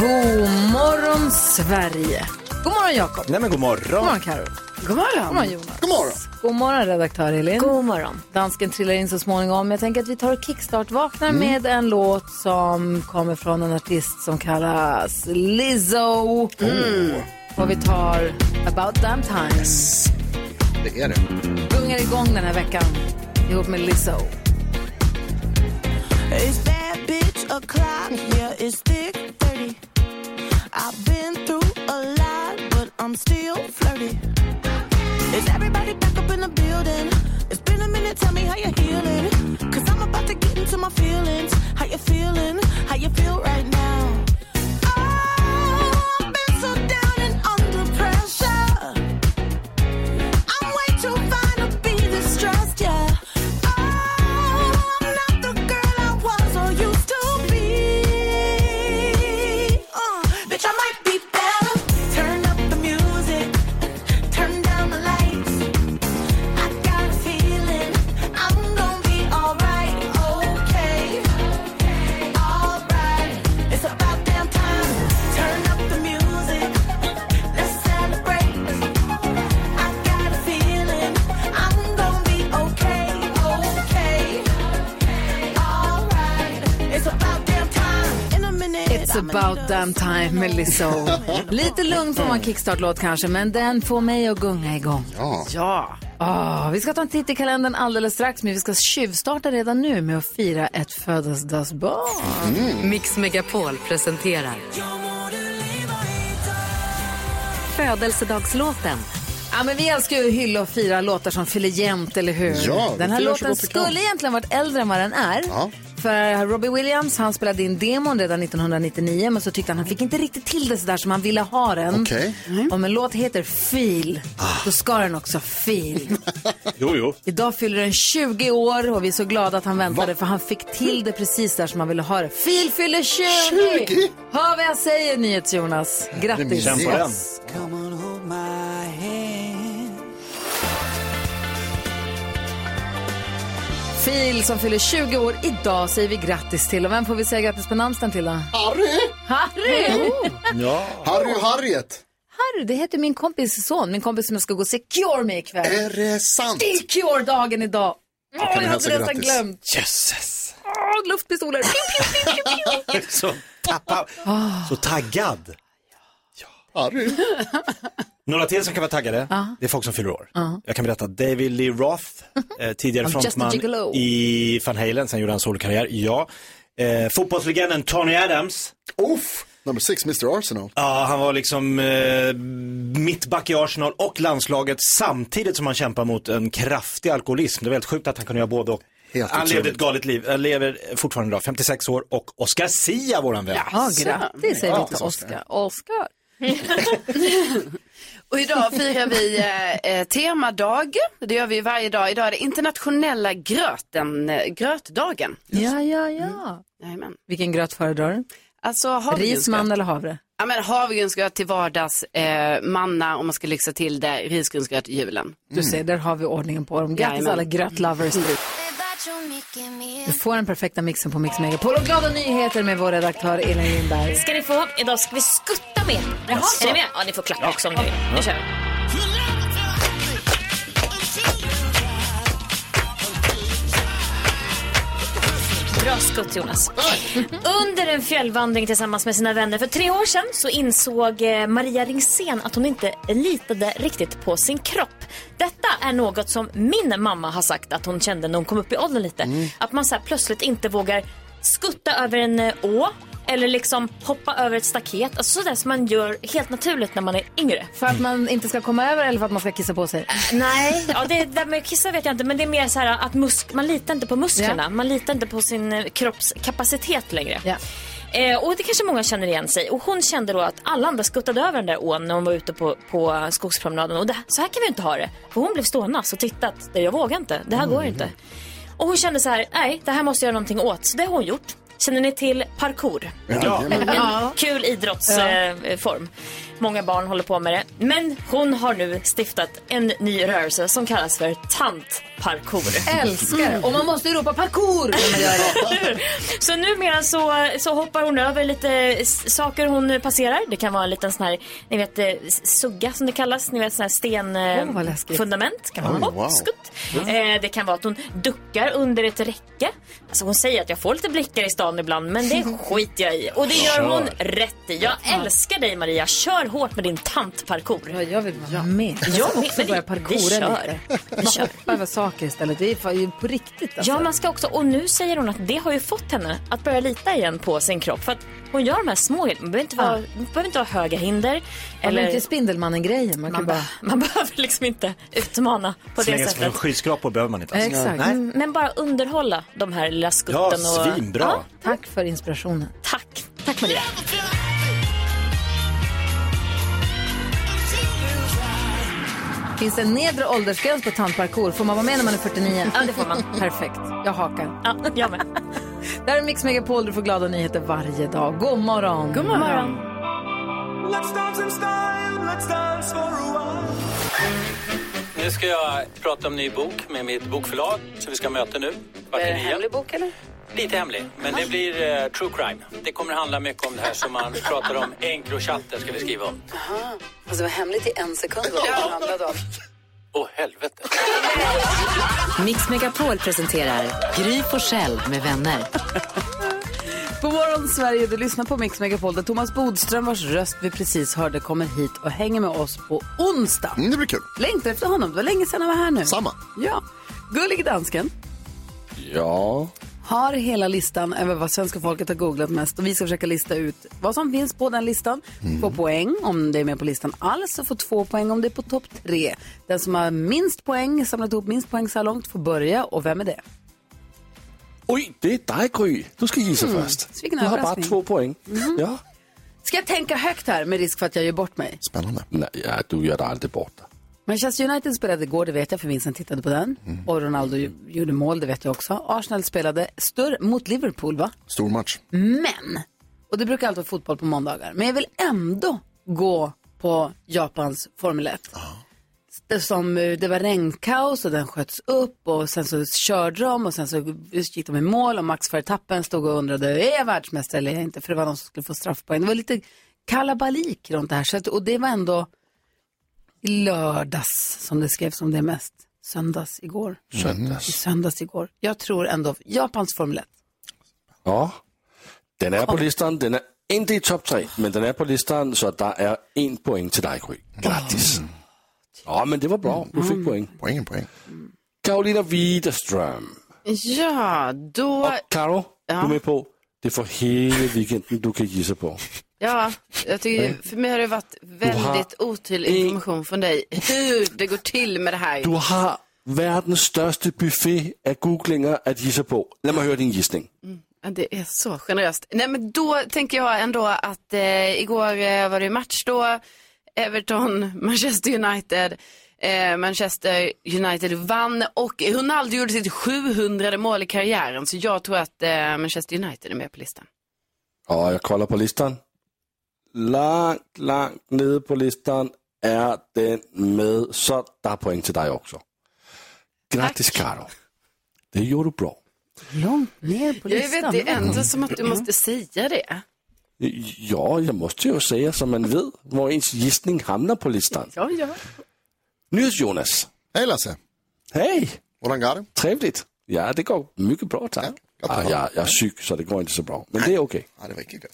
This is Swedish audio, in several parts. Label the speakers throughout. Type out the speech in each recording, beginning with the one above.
Speaker 1: God morgon Sverige! God morgon Jakob!
Speaker 2: Nej men god morgon.
Speaker 1: God morgon Karo. God morgon. God morgon Jonas. God morgon. God morgon redaktör Elin.
Speaker 3: God morgon.
Speaker 1: Dansken trillar in så småningom. Jag tänker att vi tar och kickstart-vaknar
Speaker 2: Mm.
Speaker 1: med en låt som kommer från en artist som kallas Lizzo. Mm. Och vi tar About Damn Time.
Speaker 2: Det är det.
Speaker 1: Gungar igång den här veckan ihop med Lizzo.
Speaker 4: It's bitch o'clock, yeah, it's thick 30. I've been through a lot, but I'm still flirty. Is everybody back up in the building? It's been a minute, tell me how you're healing. Cause I'm about to get into my feelings. How you feeling? How you feel right now? About damn time
Speaker 1: med Lizzo. Lite lugn får man kickstart-låt kanske, men den får mig att gunga igång.
Speaker 2: Ja.
Speaker 1: Ja. Ah, vi ska ta en titt i kalendern alldeles strax, men vi ska tjuvstarta redan nu med att fira ett födelsedagsbarn.
Speaker 3: Mix Megapol presenterar Födelsedagslåten.
Speaker 1: Ja, men vi älskar ju att hylla och fira låtar som fyller jämnt, eller hur?
Speaker 2: Ja,
Speaker 1: den här låten skulle egentligen varit äldre än vad den är.
Speaker 2: Ja.
Speaker 1: För Robbie Williams, han spelade in demon redan 1999, men så tyckte han han fick inte riktigt till det sådär som han ville ha den.
Speaker 2: Okej.
Speaker 1: Om en låt heter Feel, då ska den också Feel.
Speaker 2: Jo, jo.
Speaker 1: Idag fyller den 20 år och vi är så glada att han väntade för han fick till det precis där som han ville ha det. Phil fyller 20!
Speaker 2: 20?
Speaker 1: Hör vad jag säger NyhetsJonas. Grattis!
Speaker 2: Känn på den.
Speaker 4: Come on, hold my hand.
Speaker 1: Phil som fyller 20 år. Idag säger vi grattis till. Och vem får vi säga grattis på namnsdagen till då?
Speaker 2: Harry!
Speaker 1: Harry!
Speaker 2: Ja. Harry och Harriet.
Speaker 1: Harry, det heter min kompis son. Min kompis som jag ska gå och se Cure med ikväll.
Speaker 2: Är det sant?
Speaker 1: Det är Cure-dagen idag. Åh,
Speaker 2: kan
Speaker 1: jag hade
Speaker 2: grattis.
Speaker 1: glömt.
Speaker 5: Jösses!
Speaker 1: Åh, luftpistoler. Piu, piu, piu.
Speaker 5: Så. Så taggad.
Speaker 2: Harry.
Speaker 5: Några till som kan vara taggade, det är folk som fyller år. Jag kan berätta, David Lee Roth, eh, tidigare frontman i Van Halen, sen gjorde han solokarriär, ja. Eh, fotbollslegenden Tony Adams,
Speaker 2: Uff. Number six, Mr Arsenal.
Speaker 5: ja han var liksom eh, mittback i Arsenal och landslaget samtidigt som han kämpar mot en kraftig alkoholism. Det var helt sjukt att han kunde göra både och.
Speaker 2: Helt
Speaker 5: han levde ett galet liv, han lever fortfarande idag, 56 år och Oscar Sia, våran vän.
Speaker 1: Ja, grattis säger vi till Oscar. Oscar.
Speaker 6: Och idag firar vi eh, eh, temadag. Det gör vi varje dag. Idag är det internationella gröten, eh, grötdagen.
Speaker 1: Ja, ja, ja.
Speaker 6: Jajamän.
Speaker 1: Vilken gröt föredrar du?
Speaker 6: Alltså havregrynsgröt.
Speaker 1: Risman eller havre?
Speaker 6: Ja, men havregrynsgröt till vardags, eh, manna om man ska lyxa till det, risgrynsgröt i julen.
Speaker 1: Du ser, där har vi ordningen på dem. Grattis alla grötlovers. Du får den perfekta mixen på Mix Megapol. Och glada nyheter med vår redaktör Elin Lindberg.
Speaker 7: ska ni få. Idag ska vi skutta med. Jaha, är ni med? Ja, ni får klappa också om ni vill. Nu kör vi. Bra skutt Jonas. Under en fjällvandring tillsammans med sina vänner för tre år sedan så insåg eh, Maria Ringsén att hon inte litade riktigt på sin kropp. Detta är något som min mamma har sagt att hon kände när hon kom upp i åldern lite. Att man så plötsligt inte vågar skutta över en eh, å eller liksom hoppa över ett staket. Alltså sådär som man gör helt naturligt när man är yngre.
Speaker 1: För att man inte ska komma över eller för att man ska kissa på sig?
Speaker 7: Nej, ja, det där med kissa vet jag inte. Men det är mer så att musk, man litar inte på musklerna. Man litar inte på sin eh, kropps kapacitet längre.
Speaker 1: Ja.
Speaker 7: Eh, och det kanske många känner igen sig. Och hon kände då att alla andra skuttade över den där ån när hon var ute på, på skogspromenaden. Och det, så här kan vi inte ha det. För hon blev stående och tittat. Jag vågar inte, det här går inte. Och hon kände så här, nej det här måste jag göra någonting åt. Så det har hon gjort. Känner ni till parkour?
Speaker 2: Ja.
Speaker 7: En kul idrottsform. Många barn håller på med det. Men hon har nu stiftat en ny rörelse som kallas för tantparkour.
Speaker 8: Älskar det. Och man måste ropa parkour när man gör det.
Speaker 7: Så numera så, så hoppar hon över lite saker hon passerar. Det kan vara en liten sån här, ni vet, eh, sugga som det kallas. Ni vet sån här sten eh,
Speaker 8: Åh, vad läskigt.
Speaker 7: fundament. Kan vara hopp,
Speaker 2: wow.
Speaker 7: skutt. Eh, det kan vara att hon duckar under ett räcke. Alltså hon säger att jag får lite blickar i stan ibland, men det skiter jag i. Och det gör hon rätt i. Jag älskar dig Maria. Kör hårt med din tantparkour.
Speaker 8: Ja, jag vill vara med. Jag ska också börja parkoura lite.
Speaker 7: Vi kör.
Speaker 8: Hoppa över saker istället. Det är fan- på riktigt alltså.
Speaker 7: Ja, man ska också, och nu säger hon att det har ju fått henne att börja lita igen på sin kropp. För att hon gör de här små grejerna. Man behöver inte vara, man behöver inte ha höga hinder.
Speaker 8: Man behöver inte Spindelmannen-grejer. Man
Speaker 7: man,
Speaker 8: bara...
Speaker 7: bara... man behöver liksom inte utmana på det
Speaker 5: Slänga sig från
Speaker 7: sättet.
Speaker 5: skyskrapor behöver man inte. Alltså.
Speaker 8: Exakt.
Speaker 5: Nej.
Speaker 7: Mm, Men bara underhålla de här lilla skutten.
Speaker 5: Ja,
Speaker 7: och...
Speaker 5: svinbra.
Speaker 7: Ja,
Speaker 8: Tack för inspirationen.
Speaker 7: tack. Tack Maria.
Speaker 8: Finns det en nedre åldersgräns på tantparkour? Får man vara med när man är 49?
Speaker 7: Ja, det får man.
Speaker 8: Perfekt. Jag hakar.
Speaker 7: Ja, jag med.
Speaker 8: Det här är Mix Megapol. Du får glada nyheter varje dag. God morgon.
Speaker 7: God morgon.
Speaker 9: Nu ska jag prata om ny bok med mitt bokförlag som vi ska möta nu.
Speaker 6: Är det en
Speaker 9: nio.
Speaker 6: hemlig bok eller?
Speaker 9: Lite hemlig, men det blir eh, true crime. Det kommer handla mycket om det här som man pratar om. Encrochatter ska vi skriva om.
Speaker 6: Alltså det var hemligt i en sekund vad det handlade om.
Speaker 9: Åh helvete.
Speaker 3: Mix Megapol presenterar Gry Forssell med vänner.
Speaker 1: God morgon Sverige, du lyssnar på Mix Megapol där Thomas Bodström vars röst vi precis hörde kommer hit och hänger med oss på onsdag.
Speaker 2: Mm, det blir kul.
Speaker 1: Längtar efter honom, det var länge sedan han var här nu.
Speaker 2: Samma.
Speaker 1: Ja. Gullig dansken
Speaker 10: Ja.
Speaker 1: Har hela listan över vad svenska folket har googlat mest och vi ska försöka lista ut vad som finns på den listan. Få poäng om det är med på listan alls och få två poäng om det är på topp tre. Den som har minst poäng, samlat ihop minst poäng så här långt får börja och vem är det?
Speaker 10: Oj, det är dig Gry. Du ska gissa
Speaker 1: Mm.
Speaker 10: först. Du har bara två poäng. Ja.
Speaker 1: Ska jag tänka högt här med risk för att jag gör bort mig?
Speaker 2: Spännande.
Speaker 10: Nej, ja, du gör det aldrig borta.
Speaker 1: Manchester United spelade igår, det vet jag för Vincent tittade på den. Och Ronaldo gjorde mål, det vet jag också. Arsenal spelade större mot Liverpool va?
Speaker 2: Stor match.
Speaker 1: Men, och det brukar alltid vara fotboll på måndagar, men jag vill ändå gå på Japans Formel 1. Det, som, eh, det var regnkaos och den sköts upp och sen så körde de och sen så gick de i mål och Max Verstappen stod och undrade, är jag världsmästare eller är jag inte? För det var någon som skulle få straffpoäng. Det var lite kalabalik runt det här. Så att, och det var ändå i lördags som det skrevs om det mest. Söndags igår.
Speaker 10: Söndags.
Speaker 1: I söndags igår. Jag tror ändå Japans Formel 1.
Speaker 10: Ja. Den är på listan. Den är inte i topp tre, men den är på listan så att det är en poäng till dig Gry. Grattis. Ja, men det var bra. Du fick poäng.
Speaker 2: Poäng, poäng.
Speaker 10: Carolina Widerström.
Speaker 6: Ja, då...
Speaker 10: Karo,
Speaker 6: Ja.
Speaker 10: du är med på. Det för hela weekenden du kan gissa på.
Speaker 6: Ja, jag tycker, för mig har det varit väldigt otydlig information från dig hur det går till med det här.
Speaker 10: Du har världens största buffé av googlingar att gissa på. Låt mig höra din gissning.
Speaker 6: Ja, det är så generöst. Nej, men då tänker jag ändå att eh, igår eh, var det match då. Everton, Manchester United. Eh, Manchester United vann och Ronaldo gjorde sitt 700 mål i karriären. Så jag tror att eh, Manchester United är med på listan.
Speaker 10: Och jag kollar på listan. Långt, långt nere på listan är den med. Så där är poäng till dig också. Grattis Karo. Det gjorde du bra.
Speaker 1: Långt ner på
Speaker 6: Jag
Speaker 1: listan.
Speaker 6: vet, det är ändå som att du måste säga det.
Speaker 10: Ja, jag måste ju säga så man vet var ens gissning hamnar på listan.
Speaker 6: Ja, ja.
Speaker 10: Nyhets Jonas.
Speaker 2: Hej Lasse.
Speaker 10: Hej.
Speaker 2: Hvordan går det?
Speaker 10: Trevligt. Ja, det går mycket bra tack. Ja, jag, jag är sjuk så det går inte så bra. Men det är okej.
Speaker 2: Ja, det inte kul.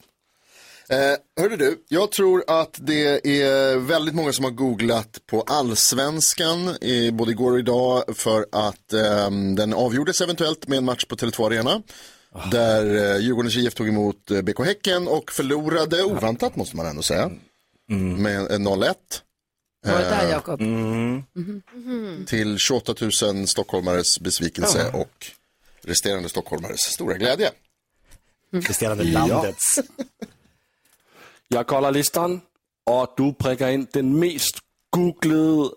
Speaker 2: Eh, hörde du, jag tror att det är väldigt många som har googlat på allsvenskan eh, både igår och idag för att ehm, den avgjordes eventuellt med en match på Tele2 Arena. Där eh, Djurgårdens IF tog emot eh, BK Häcken och förlorade, oväntat måste man ändå säga, med eh, 0-1.
Speaker 1: Var det där
Speaker 2: Eh,
Speaker 1: Jakob?
Speaker 2: mm. till 28 000 stockholmares besvikelse och resterande stockholmares stora glädje.
Speaker 5: Resterande
Speaker 10: Ja.
Speaker 5: landets.
Speaker 10: Jag kollar listan och du prickar in den mest googlade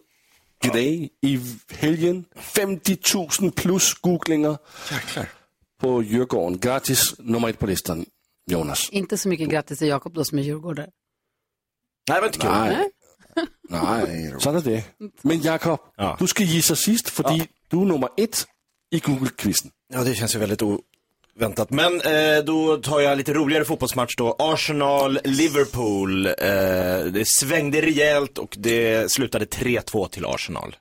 Speaker 10: grej i helgen. 50 000 plus googlingar på Djurgården. Gratis nummer ett på listan, Jonas.
Speaker 1: Inte så mycket grattis till Jakob då som är djurgårdare.
Speaker 5: Nej, det var inte kul.
Speaker 10: Nej. Nej, så är det. Men Jakob, du ska gissa sist, för du är nummer ett i Google-quizen.
Speaker 5: Ja, det känns ju väldigt oväntat. Men eh, då tar jag lite roligare fotbollsmatch då. Arsenal-Liverpool. Eh, det svängde rejält och det slutade 3-2 till Arsenal.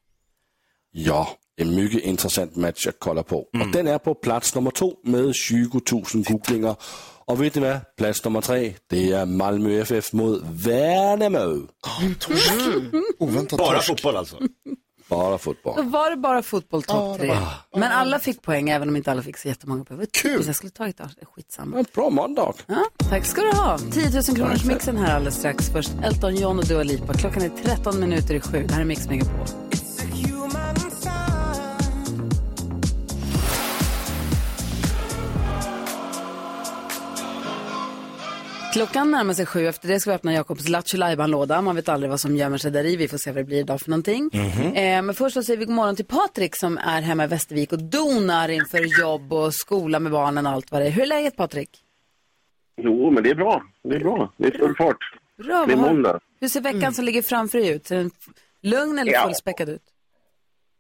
Speaker 10: Ja, en mycket intressant match att kolla på. Och den är på plats nummer två med 20 000 googlingar. Och vet ni vad? Plats nummer tre, det är Malmö FF mot Värnamo.
Speaker 2: Oväntat
Speaker 5: Bara
Speaker 2: torsk.
Speaker 5: fotboll alltså.
Speaker 10: Bara
Speaker 1: Då
Speaker 10: fotboll.
Speaker 1: var det bara fotboll topp tre. Men alla fick poäng, även om inte alla fick så jättemånga poäng. Kul! Jag skulle tagit det, skitsamma.
Speaker 10: En bra måndag.
Speaker 1: Ja, tack ska du ha. 10 000 kronors mixen här alldeles strax. Först Elton John och Dua Lipa. Klockan är 13 minuter i sju. Det här är Mix Megapol. Klockan närmar sig sju. Efter det ska vi öppna Jakobs Lattjo låda Man vet aldrig vad som gömmer sig där i. Vi får se vad det blir idag för någonting. Eh, men först så säger vi god morgon till Patrik som är hemma i Västervik och donar inför jobb och skola med barnen och allt vad det är. Hur är läget Patrik?
Speaker 11: Jo, men det är bra. Det är bra. Det är full fart.
Speaker 1: Bra,
Speaker 11: det är måndag.
Speaker 1: Hur ser veckan som ligger framför dig ut? Ser den lugn eller
Speaker 11: Ja.
Speaker 1: fullspäckad ut?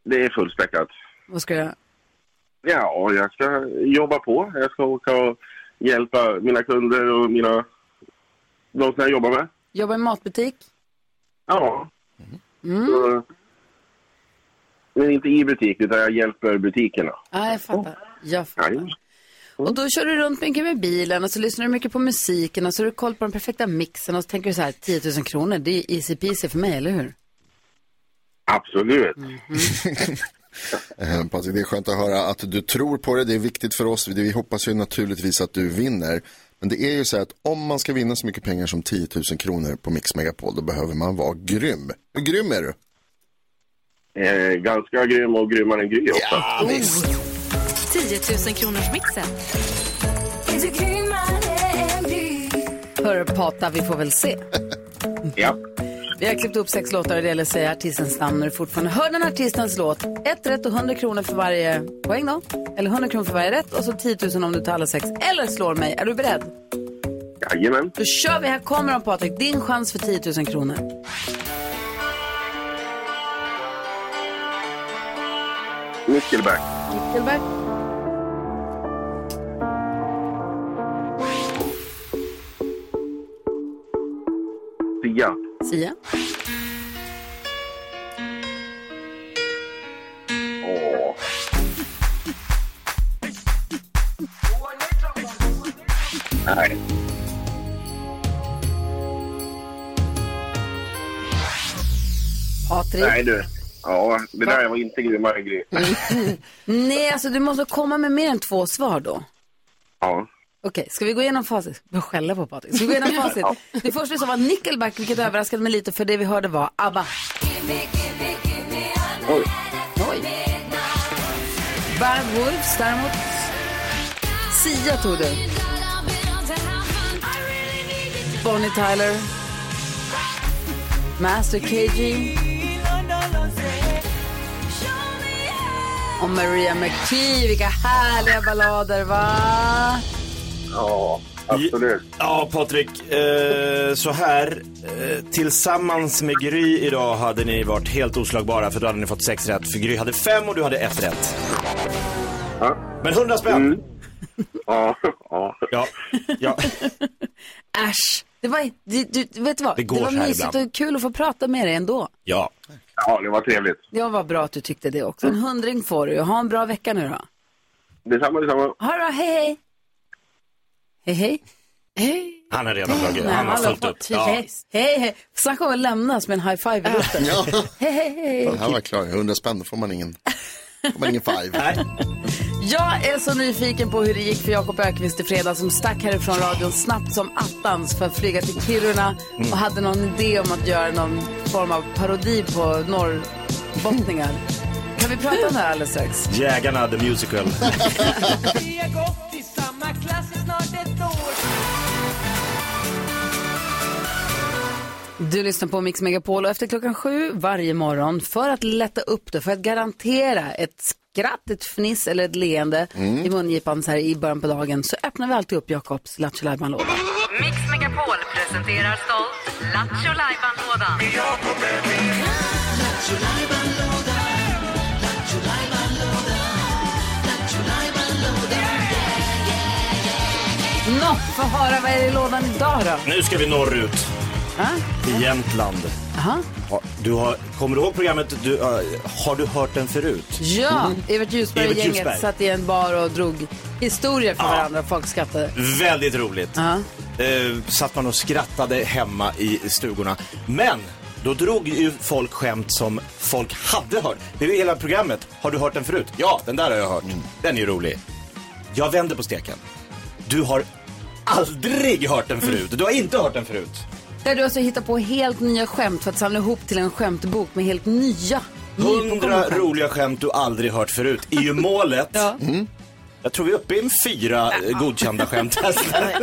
Speaker 11: Det är fullspäckat.
Speaker 1: Vad ska du göra?
Speaker 11: Ja, jag ska jobba på. Jag ska åka och hjälpa mina kunder och mina... De som jag jobbar med.
Speaker 1: Jobba i matbutik?
Speaker 11: Ja.
Speaker 1: Mm.
Speaker 11: Så, men inte i butik, utan jag hjälper butikerna.
Speaker 1: Ja, jag fattar. Jag fattar. Och då kör du runt mycket med bilen och så lyssnar du mycket på musiken och så har du koll på den perfekta mixen och så tänker du så här, 10 000 kronor, det är easy peasy för mig, eller hur?
Speaker 11: Absolut.
Speaker 2: Eh, Patrik, det är skönt att höra att du tror på det. Det är viktigt för oss. Vi hoppas ju naturligtvis att du vinner. Men det är ju så här att om man ska vinna så mycket pengar som 10 000 kronor på Mix Megapol, då behöver man vara grym. Hur grym är du?
Speaker 11: Eh, ganska grym och grymmare än Gry också.
Speaker 2: Ja, visst.
Speaker 3: 10 000 kronors mixen.
Speaker 1: Hörru Pata, vi får väl se.
Speaker 11: Ja.
Speaker 1: Vi har klippt upp sex låtar och det gäller att säga artistens namn när du fortfarande hör den artistens låt. Ett rätt och 100 kronor för varje poäng då. Eller 100 kronor för varje rätt och så 10 000 om du tar alla sex. Eller slår mig. Är du beredd?
Speaker 11: Jajamän.
Speaker 1: Då kör vi. Här kommer de Patrik. Din chans för 10 000 kronor.
Speaker 11: Nickelback.
Speaker 1: Nickelback.
Speaker 11: Sia. Åh. Nej.
Speaker 1: Patrik.
Speaker 11: Nej du. Ja, det där var inte grymmare än Gry.
Speaker 1: Nej, alltså du måste komma med mer än två svar då.
Speaker 11: Ja.
Speaker 1: Okej, ska vi gå igenom facit? Jag skälla på Patrik. Ska vi gå igenom facit? Det första sa var Nickelback, vilket överraskade mig lite för det vi hörde var ABBA.
Speaker 11: Oj.
Speaker 1: Oj. Bad Wolves däremot. Sia tog du. Bonnie Tyler. Master KG. Och Maria McKee, vilka härliga ballader va?
Speaker 11: Ja, absolut.
Speaker 5: Ja, Patrik. Eh, så här. Eh, tillsammans med Gry idag hade ni varit helt oslagbara för då hade ni fått sex rätt. För Gry hade fem och du hade ett rätt. Men hundra spänn.
Speaker 11: Ja, ja.
Speaker 5: Ja, ja.
Speaker 1: Äsch. Det var, du, du, vet du vad?
Speaker 5: Det går
Speaker 1: var mysigt
Speaker 5: ibland.
Speaker 1: och kul att få prata med dig ändå.
Speaker 5: ja.
Speaker 11: Ja, det var trevligt.
Speaker 1: Det var bra att du tyckte det också. En hundring får du. Ha en bra vecka nu då.
Speaker 11: Detsamma, detsamma.
Speaker 1: Ha det bra, hej hej. Hej hej. Hej.
Speaker 5: Han har redan dragit. Han har fullt upp. Ja.
Speaker 1: Hej hej. Snacka om att lämnas med en high five i luften.
Speaker 2: Ja.
Speaker 1: Hej hej hej.
Speaker 2: Här var klar. 100 spänn, då får man ingen, får man ingen five.
Speaker 1: Jag är så nyfiken på hur det gick för Jakob Ökvist i fredag som stack härifrån radion snabbt som attans för att flyga till Kiruna
Speaker 5: Mm.
Speaker 1: och hade någon idé om att göra någon form av parodi på norrbottningar. Kan vi prata om det här alldeles strax?
Speaker 5: Jägarna the musical.
Speaker 4: Vi har gått i samma klass
Speaker 1: Du lyssnar på Mix Megapol och efter klockan sju varje morgon för att lätta upp det, för att garantera ett skratt, ett fniss eller ett leende
Speaker 12: Mm.
Speaker 1: i mungipan så här i början på dagen så öppnar vi alltid upp Jakobs Lattjo.
Speaker 12: Mix Megapol presenterar stolt Lattjo Lajban-lådan.
Speaker 1: Nå, få höra vad är i lådan idag då?
Speaker 5: Nu ska vi norrut. Till Jämtland.
Speaker 1: Aha.
Speaker 5: Ja, Du har, kommer du ihåg programmet, du, eh, har du hört den förut?
Speaker 1: Ja, Evert Ljusberg och
Speaker 5: Evert
Speaker 1: gänget
Speaker 5: Ljusberg.
Speaker 1: satt i en bar och drog historier för varandra. Folk skrattade.
Speaker 5: Väldigt roligt.
Speaker 1: Ja.
Speaker 5: Eh, satt man och skrattade hemma i stugorna. Men då drog ju folk skämt som folk hade hört. Det är ju hela programmet. Har du hört den förut? Ja, den där har jag hört. Den är ju rolig. Jag vänder på steken. Du har aldrig hört den förut. Du har inte hört den förut.
Speaker 1: Där du alltså hittar på helt nya skämt för att samla ihop till en skämtbok med helt nya.
Speaker 5: Hundra roliga skämt du aldrig hört förut. är ju målet. Mm. Jag tror vi är uppe i en fyra eh, godkända skämt.
Speaker 6: Ja,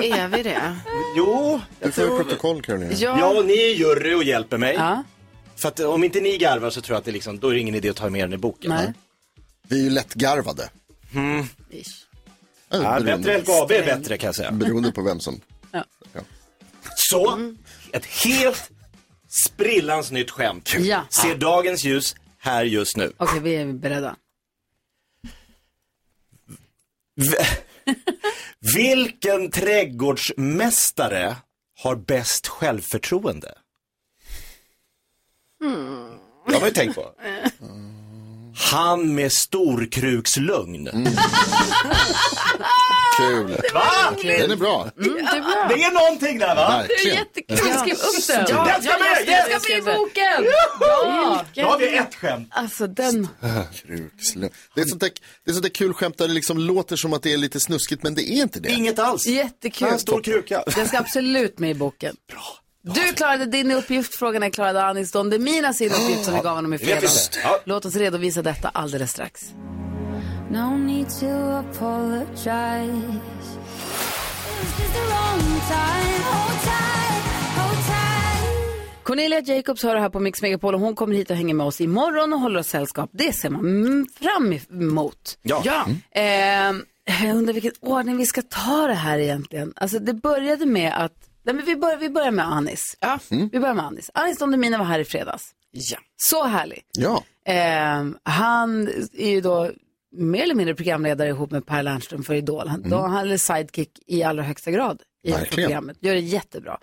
Speaker 6: är vi det?
Speaker 5: Jo,
Speaker 2: Du får ju protokoll Carolina.
Speaker 5: Ja. och ni är jury och hjälper mig.
Speaker 1: Ja.
Speaker 5: För att eh, om inte ni garvar så tror jag att det liksom, då är det ingen idé att ta med den i boken.
Speaker 1: Nej.
Speaker 2: Vi är ju lättgarvade.
Speaker 5: Mm.
Speaker 2: Ja,
Speaker 5: Ja, bättre LKAB är bättre kan jag säga.
Speaker 2: Beroende på vem som...
Speaker 5: Så, ett helt sprillans nytt skämt.
Speaker 1: Ja.
Speaker 5: Ser dagens ljus här just nu.
Speaker 1: Okej, vi är beredda.
Speaker 5: Vilken trädgårdsmästare har bäst självförtroende? Det har man ju tänkt på. Han med storkrukslugn.
Speaker 2: Kul.
Speaker 5: Va?
Speaker 2: Den är bra.
Speaker 6: det är bra.
Speaker 5: Det är någonting där va?
Speaker 2: Verkligen.
Speaker 1: Jättekul, skriv upp den.
Speaker 5: Ja, den ska med, yes!
Speaker 1: Den ska med i boken. Ja.
Speaker 5: Då har vi ett skämt.
Speaker 1: Alltså den.
Speaker 2: Krukslö. Det är sånt där, det är sånt där kul skämt där det liksom låter som att det är lite snuskigt men det är inte det.
Speaker 5: Inget alls.
Speaker 1: Jättekul.
Speaker 5: En stor kruka.
Speaker 1: Den ska absolut med i boken. Bra. Du klarade din uppgift, frågan är klarade Anis Don Demina sin uppgift som vi gav honom i
Speaker 5: Det
Speaker 1: fredags. Låt oss redovisa detta alldeles strax.
Speaker 12: No need to apologize.
Speaker 1: Cornelia Jacobs hör här på Mix Megapol och hon kommer hit och hänger med oss imorgon och håller oss sällskap. Det ser man mm, fram emot.
Speaker 5: Ja.
Speaker 1: ja. Eh, jag undrar vilken ordning vi ska ta det här egentligen. Alltså det började med att, nej men vi börjar, vi börjar med Anis.
Speaker 6: Ja.
Speaker 1: Vi börjar med Anis. Anis Don Demina var här i fredags.
Speaker 6: Ja.
Speaker 1: Så härlig.
Speaker 2: Ja.
Speaker 1: Eh, han är ju då mer eller mindre programledare ihop med Per Lernström för Idol. Han, då, han är sidekick i allra högsta grad i
Speaker 2: Verkligen.
Speaker 1: programmet. Gör det jättebra.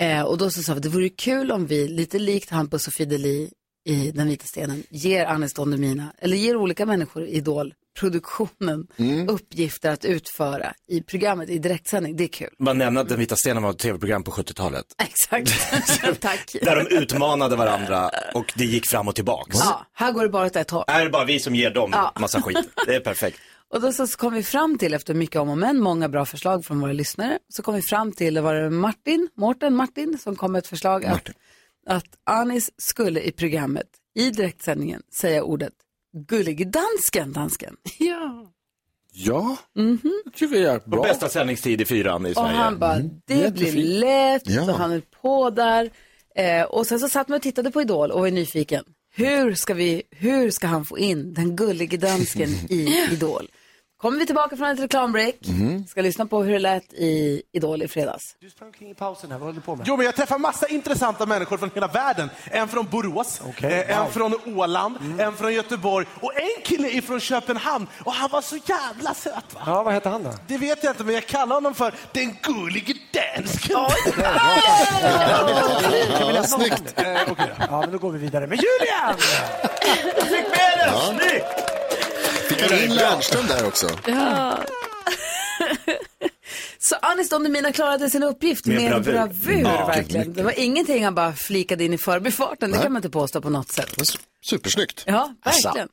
Speaker 1: Eh, och då så sa vi att det vore kul om vi, lite likt Hampus och Sofie Deli i Den vita stenen, ger Anis Don Demina, eller ger olika människor i Idol produktionen uppgifter att utföra i programmet i direktsändning. Det är kul.
Speaker 5: Bara nämna att Den vita stenen var ett tv-program på 70-talet.
Speaker 1: Exakt. Tack.
Speaker 5: Där de utmanade varandra och det gick fram och tillbaks.
Speaker 1: Ja, här går det bara åt ett håll.
Speaker 5: Här är det bara vi som ger dem
Speaker 1: Ja.
Speaker 5: massa skit. Det är perfekt.
Speaker 1: Och då så kom vi fram till, efter mycket om och men, många bra förslag från våra lyssnare, så kom vi fram till, det var det Martin, Mårten Martin, som kom med ett förslag att, att Anis skulle i programmet, i direktsändningen, säga ordet gullig dansken, dansken.
Speaker 6: Ja.
Speaker 10: Ja, det tycker jag är
Speaker 5: På
Speaker 10: bra.
Speaker 5: bästa sändningstid i fyran i
Speaker 1: Och
Speaker 5: Sverige.
Speaker 1: han bara, det blir
Speaker 10: Jättefint.
Speaker 1: lätt,
Speaker 2: Ja.
Speaker 1: och han är på där. Eh, och sen så satt man och tittade på Idol och var nyfiken. Hur ska, vi, hur ska han få in den gullige dansken i Idol? Kommer vi tillbaka från ett reklambreak, ska lyssna på hur det lät i Idol i fredags.
Speaker 13: Du sprang omkring i pausen här, vad håller du på med? Jo, men jag träffar massa intressanta människor från hela världen. En från Borås,
Speaker 14: Okej,
Speaker 13: eh, en
Speaker 14: wow.
Speaker 13: från Åland, en från Göteborg och en kille ifrån Köpenhamn. Och han var så jävla söt va?
Speaker 14: Ja, vad heter han då?
Speaker 13: Det vet jag inte, men jag kallar honom för den gullige dansken.
Speaker 14: Kan vi läsa
Speaker 2: Snyggt.
Speaker 14: något? Eh, då. Ja, men då går vi vidare med Julian!
Speaker 5: Fick med den! Snyggt!
Speaker 2: Fick han in Lernström där också?
Speaker 1: Så Anis Don Demina klarade sin uppgift
Speaker 5: Med
Speaker 1: med,
Speaker 5: bravur.
Speaker 1: bravur,
Speaker 5: Ja,
Speaker 1: verkligen. Det var ingenting han bara flikade in i förbifarten, det kan man inte påstå på något sätt.
Speaker 2: Supersnyggt.
Speaker 1: Ja,
Speaker 10: Alltså.
Speaker 1: verkligen.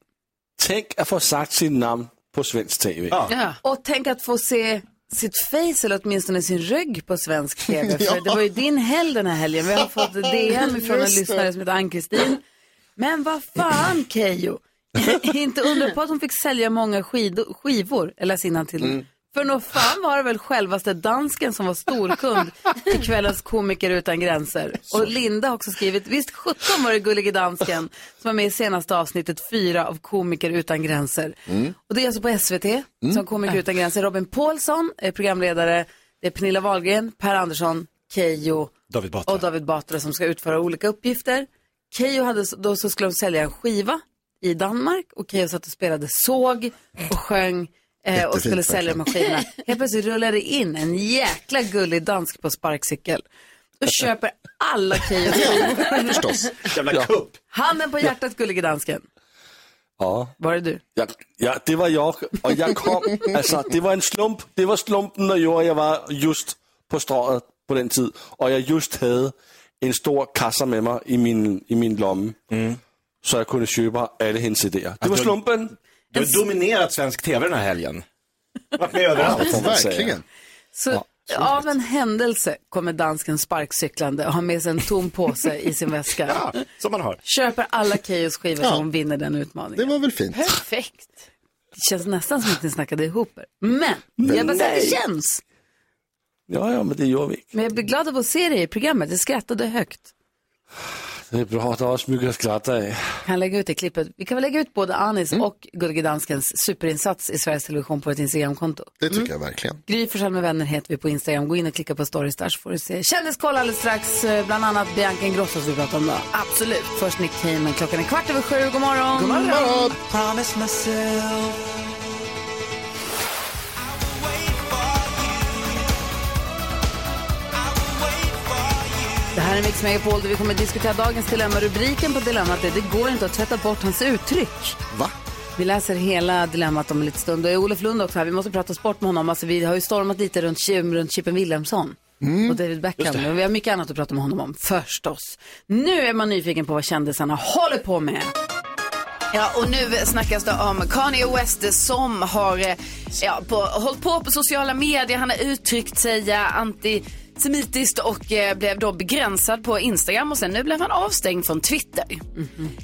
Speaker 10: Tänk att få sagt sin namn på svensk tv.
Speaker 5: Ja.
Speaker 1: Och tänk att få se sitt face eller åtminstone sin rygg på svensk tv. För
Speaker 2: Ja.
Speaker 1: det var ju din helg den här helgen. Vi har fått DM från en lyssnare som heter Ann-Kristin. Men vad fan Keyyo. Inte undra på att hon fick sälja många skivor, eller läs till För nog fan var det väl självaste dansken som var storkund till kvällens Komiker utan gränser. Och Linda har också skrivit, visst 17 var det gullige dansken som var med i senaste avsnittet fyra av Komiker utan gränser.
Speaker 2: Mm.
Speaker 1: Och det är alltså på SVT som Komiker utan gränser. Robin Paulsson är programledare, det är Pernilla Wahlgren, Per Andersson,
Speaker 5: David Batra.
Speaker 1: och David Batra som ska utföra olika uppgifter. Keyyo hade, då så skulle de sälja en skiva i Danmark och Keyyo satt och spelade såg och sjöng eh, och skulle sälja skivorna. Helt plötsligt rullade det in en jäkla gullig dansk på sparkcykel och köper alla Keyyos skivor.
Speaker 2: Förstås.
Speaker 5: Jävla kupp.
Speaker 1: Handen på hjärtat gullige dansken.
Speaker 10: Ja.
Speaker 1: Var det du?
Speaker 10: Ja, ja, det var jag. Och jag kom, alltså det var en slump. Det var slumpen der gjorde, jeg var just på strået på den tid. Og jeg just havde en stor kasse med mig i min, i min lomme. Så jeg kunne købe alle hendes idéer. Det var
Speaker 5: du-
Speaker 10: slumpen.
Speaker 5: Du har dominerat svensk tv den här helgen. Varit med överallt.
Speaker 10: Ja, verkligen.
Speaker 1: Så av en händelse kommer dansken sparkcyklande och har med sig en tom påse i sin väska.
Speaker 5: Ja, som man har.
Speaker 1: Köper alla Keyyos skivor
Speaker 2: Ja.
Speaker 1: så hon vinner den utmaningen.
Speaker 2: Det var väl fint.
Speaker 1: Perfekt. Det känns nästan som att ni snackade ihop er. Men, jag bara säger att det känns.
Speaker 10: Ja, ja, men det gjorde vi.
Speaker 1: Men jag blir glad av att se dig i programmet. Jag skrattade högt.
Speaker 10: Det er bra, er også mycket at skratte af.
Speaker 1: Kan lägga ut det klippet. Vi kan väl lägga ut både Anis
Speaker 2: Mm.
Speaker 1: och Gullige Danskens superinsats i Sveriges Television på ett Instagramkonto.
Speaker 2: Det tycker jag verkligen.
Speaker 1: Gry Forssell med vänner heter vi på Instagram. Gå in och klicka på stories där så får du se. Kändiskoll alldeles strax. eh, Bland annat Bianca Ingrosso som vi pratar om då. Absolut. Först Nick Cayman. Klockan är kvart över sju. God morgon.
Speaker 4: God morgon.
Speaker 15: Promise myself.
Speaker 1: Det här är Mix Megapol där vi kommer att diskutera dagens dilemma. Rubriken på dilemmat är Det går inte att tvätta bort hans uttryck.
Speaker 2: Va?
Speaker 1: Vi läser hela dilemmat om en liten stund. Och är Olof Lund också här. Vi måste prata sport med honom. Alltså, vi har ju stormat lite runt, runt Chippen Wilhelmsson. Och David Beckham. Men vi har mycket annat att prata med honom om. Förstås. Nu är man nyfiken på vad kändisarna håller på med.
Speaker 6: Ja, och nu snackas det om Kanye West som har eh, ja, på, hållit på på sociala medier. Han har uttryckt sig eh, antisemitiskt och eh, blev då begränsad på Instagram och sen nu blev han avstängd från Twitter.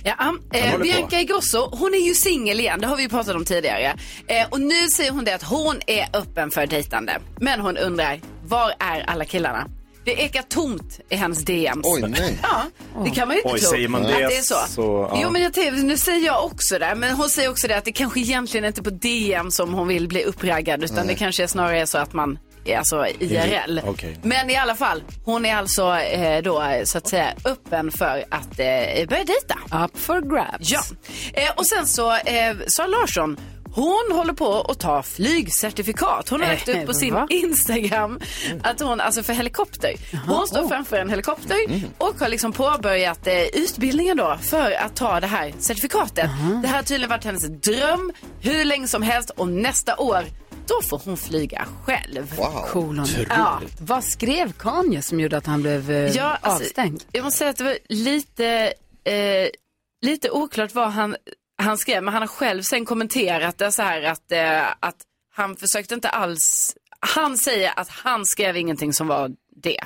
Speaker 6: Ja,
Speaker 4: Han
Speaker 6: eh,
Speaker 4: håller på.
Speaker 6: Bianca Ingrosso, hon är ju singel igen, det har vi ju pratat om tidigare. Eh, och nu säger hon det att hon är öppen för dejtande. Men hon undrar, var är alla killarna? Det ekar tomt i hennes DMs.
Speaker 2: Oj, nej.
Speaker 6: Ja, det kan man ju inte
Speaker 5: Oj,
Speaker 6: tro.
Speaker 5: säger man
Speaker 6: att
Speaker 5: det
Speaker 6: det är så.
Speaker 5: så, ja.
Speaker 6: Jo, men jag tänkte, nu säger jag också det, men hon säger också det att det kanske egentligen inte är på DM som hon vill bli uppraggad, utan
Speaker 5: Nej.
Speaker 6: det kanske är snarare så att man är alltså IRL.
Speaker 5: Okej.
Speaker 6: Men i alla fall, hon är alltså eh, då så att säga öppen för att eh, börja dejta.
Speaker 1: Up for grabs.
Speaker 6: Ja. Eh, och sen så, eh, Sara Larsson, hon håller på att ta flygcertifikat. Hon har lagt upp på sin
Speaker 1: va?
Speaker 6: Instagram att hon, alltså för helikopter. Hon står framför en helikopter och har liksom påbörjat eh, utbildningen då för att ta det här certifikatet. Det här har tydligen varit hennes dröm hur länge som helst och nästa år då får hon flyga själv.
Speaker 1: Kolon.
Speaker 6: Ja.
Speaker 1: Vad skrev Kanye som gjorde att han blev eh,
Speaker 6: Ja, alltså,
Speaker 1: avstängd?
Speaker 6: Jag måste säga att det var lite, eh, lite oklart vad han, han skrev, men han har själv sen kommenterat det så här att, eh, att han försökte inte alls, han säger att han skrev ingenting som var det.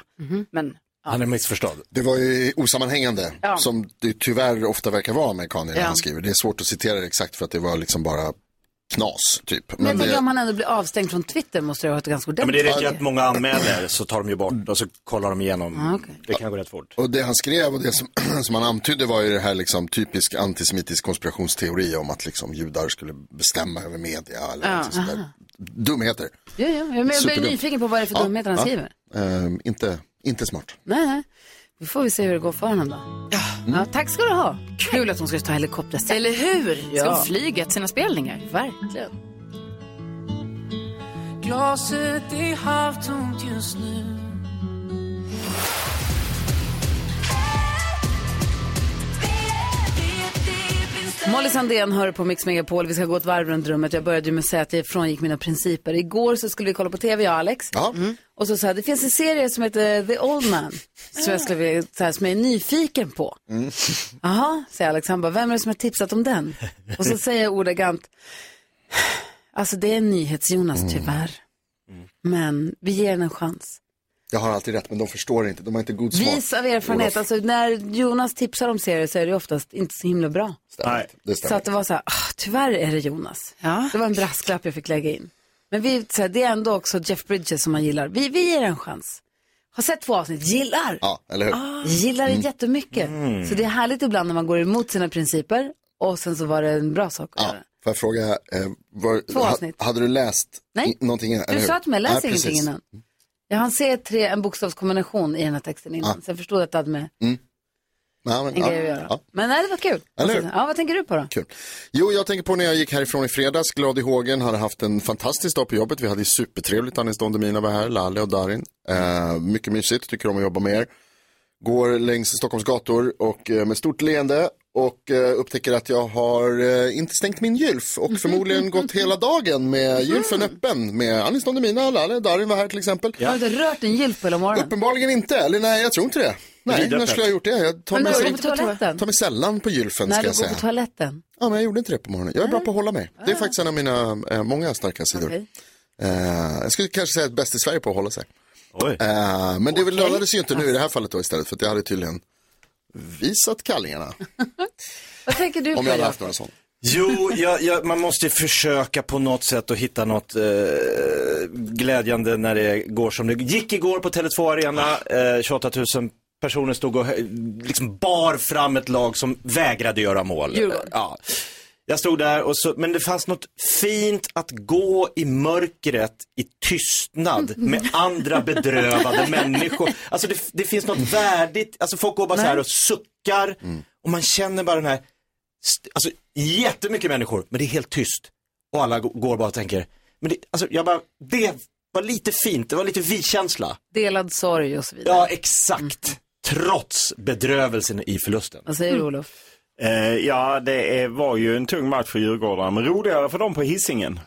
Speaker 6: Men
Speaker 5: Han är missförstådd.
Speaker 2: Det var ju osammanhängande,
Speaker 6: Ja.
Speaker 2: som det tyvärr ofta verkar vara med Kanye när
Speaker 6: Ja.
Speaker 2: han skriver. Det är svårt att citera det exakt för att det var liksom bara knas, typ.
Speaker 1: Men tänker
Speaker 2: det-
Speaker 1: om han ändå blir avstängd från Twitter måste det ha varit ganska
Speaker 5: Ja, men det
Speaker 1: ordentligt.
Speaker 5: räcker att många anmäler så tar de ju bort och så kollar de igenom.
Speaker 1: Ah, okej.
Speaker 5: Det kan gå rätt fort.
Speaker 2: Och det han skrev och det som, som han antydde var ju det här liksom typisk antisemitisk konspirationsteori om att liksom judar skulle bestämma över media eller
Speaker 1: Ja.
Speaker 2: något sånt där. Dumheter.
Speaker 1: Ja, ja. Men jag blir nyfiken på vad det är för
Speaker 2: Ja,
Speaker 1: dumheter han
Speaker 2: ja.
Speaker 1: skriver.
Speaker 2: Ehm, inte, inte smart.
Speaker 1: Nej, nej. Då får vi se hur det går för honom då. Ja. tack ska du ha. Kul att hon ska ta helikopter.
Speaker 6: Eller hur? Ska
Speaker 1: Ja.
Speaker 6: hon flyga till sina spelningar?
Speaker 1: Verkligen.
Speaker 15: Glaset är halvtomt just nu.
Speaker 1: Molly Sandén hör på Mix Megapol. Vi ska gå ett varv runt rummet. Jag började ju med att säga att jag frångick mina principer. Igår så skulle vi kolla på tv, jag och Alex. Mm. Och så sa jag, det finns en serie som heter The Old Man. Som jag, skulle, vilja- så här, som jag är nyfiken på. Jaha, säger Alex. Han bara, vem är det som har tipsat om den? Och så säger jag ordagrant, alltså det är NyhetsJonas tyvärr. Men vi ger den en chans.
Speaker 2: Jag har alltid rätt men de förstår inte, de har inte god smak.
Speaker 1: Vis av erfarenhet, alltså när Jonas tipsar om serier så är det oftast inte så himla bra.
Speaker 2: Nej, det
Speaker 1: Så
Speaker 2: stämmer.
Speaker 1: att det var så här, ah, tyvärr är det Jonas. Det var en brasklapp jag fick lägga in. Men vi, så här, det är ändå också Jeff Bridges som man gillar. Vi, vi ger en chans. Har sett två avsnitt, gillar.
Speaker 2: Ja, eller hur?
Speaker 1: Ah, gillar det
Speaker 2: Mm.
Speaker 1: jättemycket.
Speaker 2: Mm.
Speaker 1: Så det är härligt ibland när man går emot sina principer och sen så var det en bra sak att
Speaker 2: Ja,
Speaker 1: göra.
Speaker 2: får jag fråga, eh, var,
Speaker 1: Två
Speaker 2: ha,
Speaker 1: avsnitt.
Speaker 2: hade du läst
Speaker 1: Nej.
Speaker 2: någonting innan?
Speaker 1: Du sa till mig, läs
Speaker 2: Ja,
Speaker 1: ingenting
Speaker 2: precis.
Speaker 1: innan. Jag hann se tre, en bokstavskombination i den här texten innan,
Speaker 2: Ah.
Speaker 1: så jag förstod att det hade med
Speaker 2: Mm. Ja, men,
Speaker 1: en
Speaker 2: ja,
Speaker 1: grej att göra.
Speaker 2: ja.
Speaker 1: Men nej, det var kul.
Speaker 2: Eller?
Speaker 1: Ja, vad tänker du på då?
Speaker 2: Kul. Jo, jag tänker på när jag gick härifrån i fredags, glad i hågen, hade haft en fantastisk dag på jobbet. Vi hade supertrevligt, Anis Don Demina var här, Lalle och Darin. Eh, mycket mysigt, tycker om att jobba med er. Går längs Stockholms gator och eh, med stort leende och eh, upptäcker att jag har eh, inte stängt min gylf och förmodligen gått hela dagen med gylfen öppen med Anis Don Demina, Lalle, Darin var här till exempel.
Speaker 1: Har du inte rört en gylf på hela morgonen?
Speaker 2: Uppenbarligen inte, eller nej jag tror inte det. Nej, när skulle jag ha gjort det? Jag tar
Speaker 1: Men
Speaker 2: mig,
Speaker 1: du
Speaker 2: sällan-
Speaker 1: går på toaletten?
Speaker 2: tar mig sällan på gylfen
Speaker 1: När
Speaker 2: ska
Speaker 1: du
Speaker 2: jag
Speaker 1: går
Speaker 2: säga.
Speaker 1: på toaletten?
Speaker 2: Ja, men jag gjorde inte det på morgonen. Jag är bra på att hålla mig. Det är faktiskt en av mina eh, många starka sidor.
Speaker 1: Okej.
Speaker 2: Eh, jag skulle kanske säga att bäst i Sverige på att hålla sig.
Speaker 5: Oj.
Speaker 2: Eh, men det lönades ju inte nu i det här fallet då istället, för att jag hade tydligen visat kallingarna.
Speaker 1: Vad tänker du
Speaker 2: om jag hade haft några sådana.
Speaker 5: Jo, jag, jag, man måste försöka på något sätt att hitta något eh, glädjande när det går som det gick igår på Tele2 Arena. Eh, 28 000 personer stod och eh, liksom bar fram ett lag som vägrade göra mål.
Speaker 1: Djurgården.
Speaker 5: Ja. Jag stod där och så, men det fanns något fint att gå i mörkret i tystnad med andra bedrövade människor. Alltså det, det finns något värdigt, alltså folk går bara så här och suckar och man känner bara den här, alltså jättemycket människor, men det är helt tyst. Och alla går bara och tänker, men det, alltså jag bara, det var lite fint, det var lite vi-känsla.
Speaker 1: Delad sorg och så vidare.
Speaker 5: Ja, exakt. Trots bedrövelsen i förlusten.
Speaker 1: Vad säger du Olof?
Speaker 16: Eh, ja, det är, var ju en tung match för Djurgårdarna, men roligare för dem på hissingen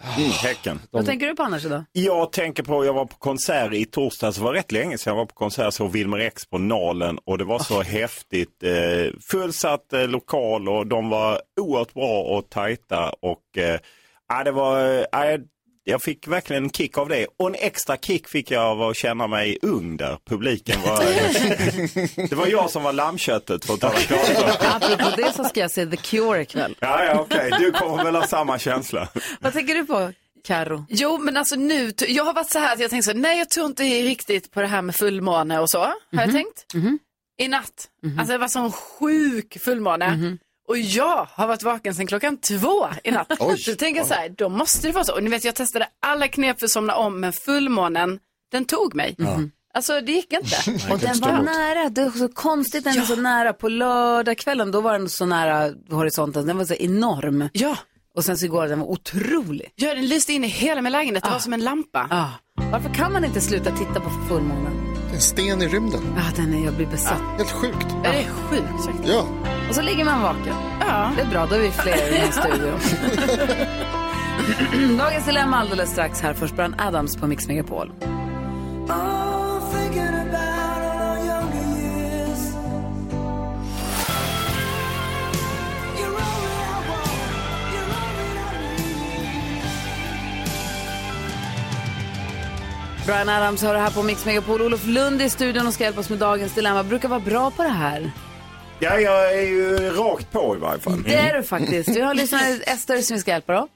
Speaker 16: Häcken.
Speaker 1: Vad tänker du på annars idag?
Speaker 16: Jag tänker på, jag var på konsert i torsdags, det var rätt länge sedan jag var på konsert, så Wilmer X på Nalen och det var så häftigt. Eh, fullsatt eh, lokal och de var oerhört bra och tajta och eh, det var, eh, jag fick verkligen en kick av det och en extra kick fick jag av att känna mig ung där. Publiken var, det var jag som var lammköttet för att tala klarspråk.
Speaker 1: Apropå det så ska jag se The Cure ikväll.
Speaker 16: Ja, ja, okej, du kommer väl ha samma känsla.
Speaker 1: Vad tänker du på, Karo?
Speaker 6: Jo, men alltså nu, jag har varit så här att jag tänkte så, nej jag tror inte riktigt på det här med fullmåne och så, har jag tänkt. I natt, alltså det var sån sjuk fullmåne. Och jag har varit vaken sedan klockan två i natt.
Speaker 4: Oj.
Speaker 6: Så tänker jag så här, då måste det vara så. Och ni vet, jag testade alla knep för att somna om, men fullmånen, den tog mig. Alltså det gick inte.
Speaker 1: Och den var nära, det är så konstigt den är så nära. På lördagskvällen då var den så nära horisonten, den var så enorm.
Speaker 6: Ja.
Speaker 1: Och sen så igår, den var otrolig.
Speaker 6: Ja, den lyste in i hela min lägenhet, det var som en lampa.
Speaker 1: Ja. Varför kan man inte sluta titta på fullmånen?
Speaker 2: En sten i rymden.
Speaker 1: Ja, den är, jag blir besatt.
Speaker 2: Helt sjukt.
Speaker 6: Ja, det är sjukt faktiskt.
Speaker 2: Ja.
Speaker 1: Och så ligger man vaken.
Speaker 6: Ja.
Speaker 1: Det är bra, då är vi fler i den studion. Dagens dilemma alldeles strax här. Först Brian Adams på Mix Megapol. Brian Adams har det här på Mix Megapol. Olof Lund i studion och ska hjälpa oss med dagens dilemma. Brukar vara bra på det här.
Speaker 16: Ja, jag är ju rakt på i varje fall.
Speaker 1: Det är du faktiskt. Vi har lyssnare Ester som vi ska hjälpa då.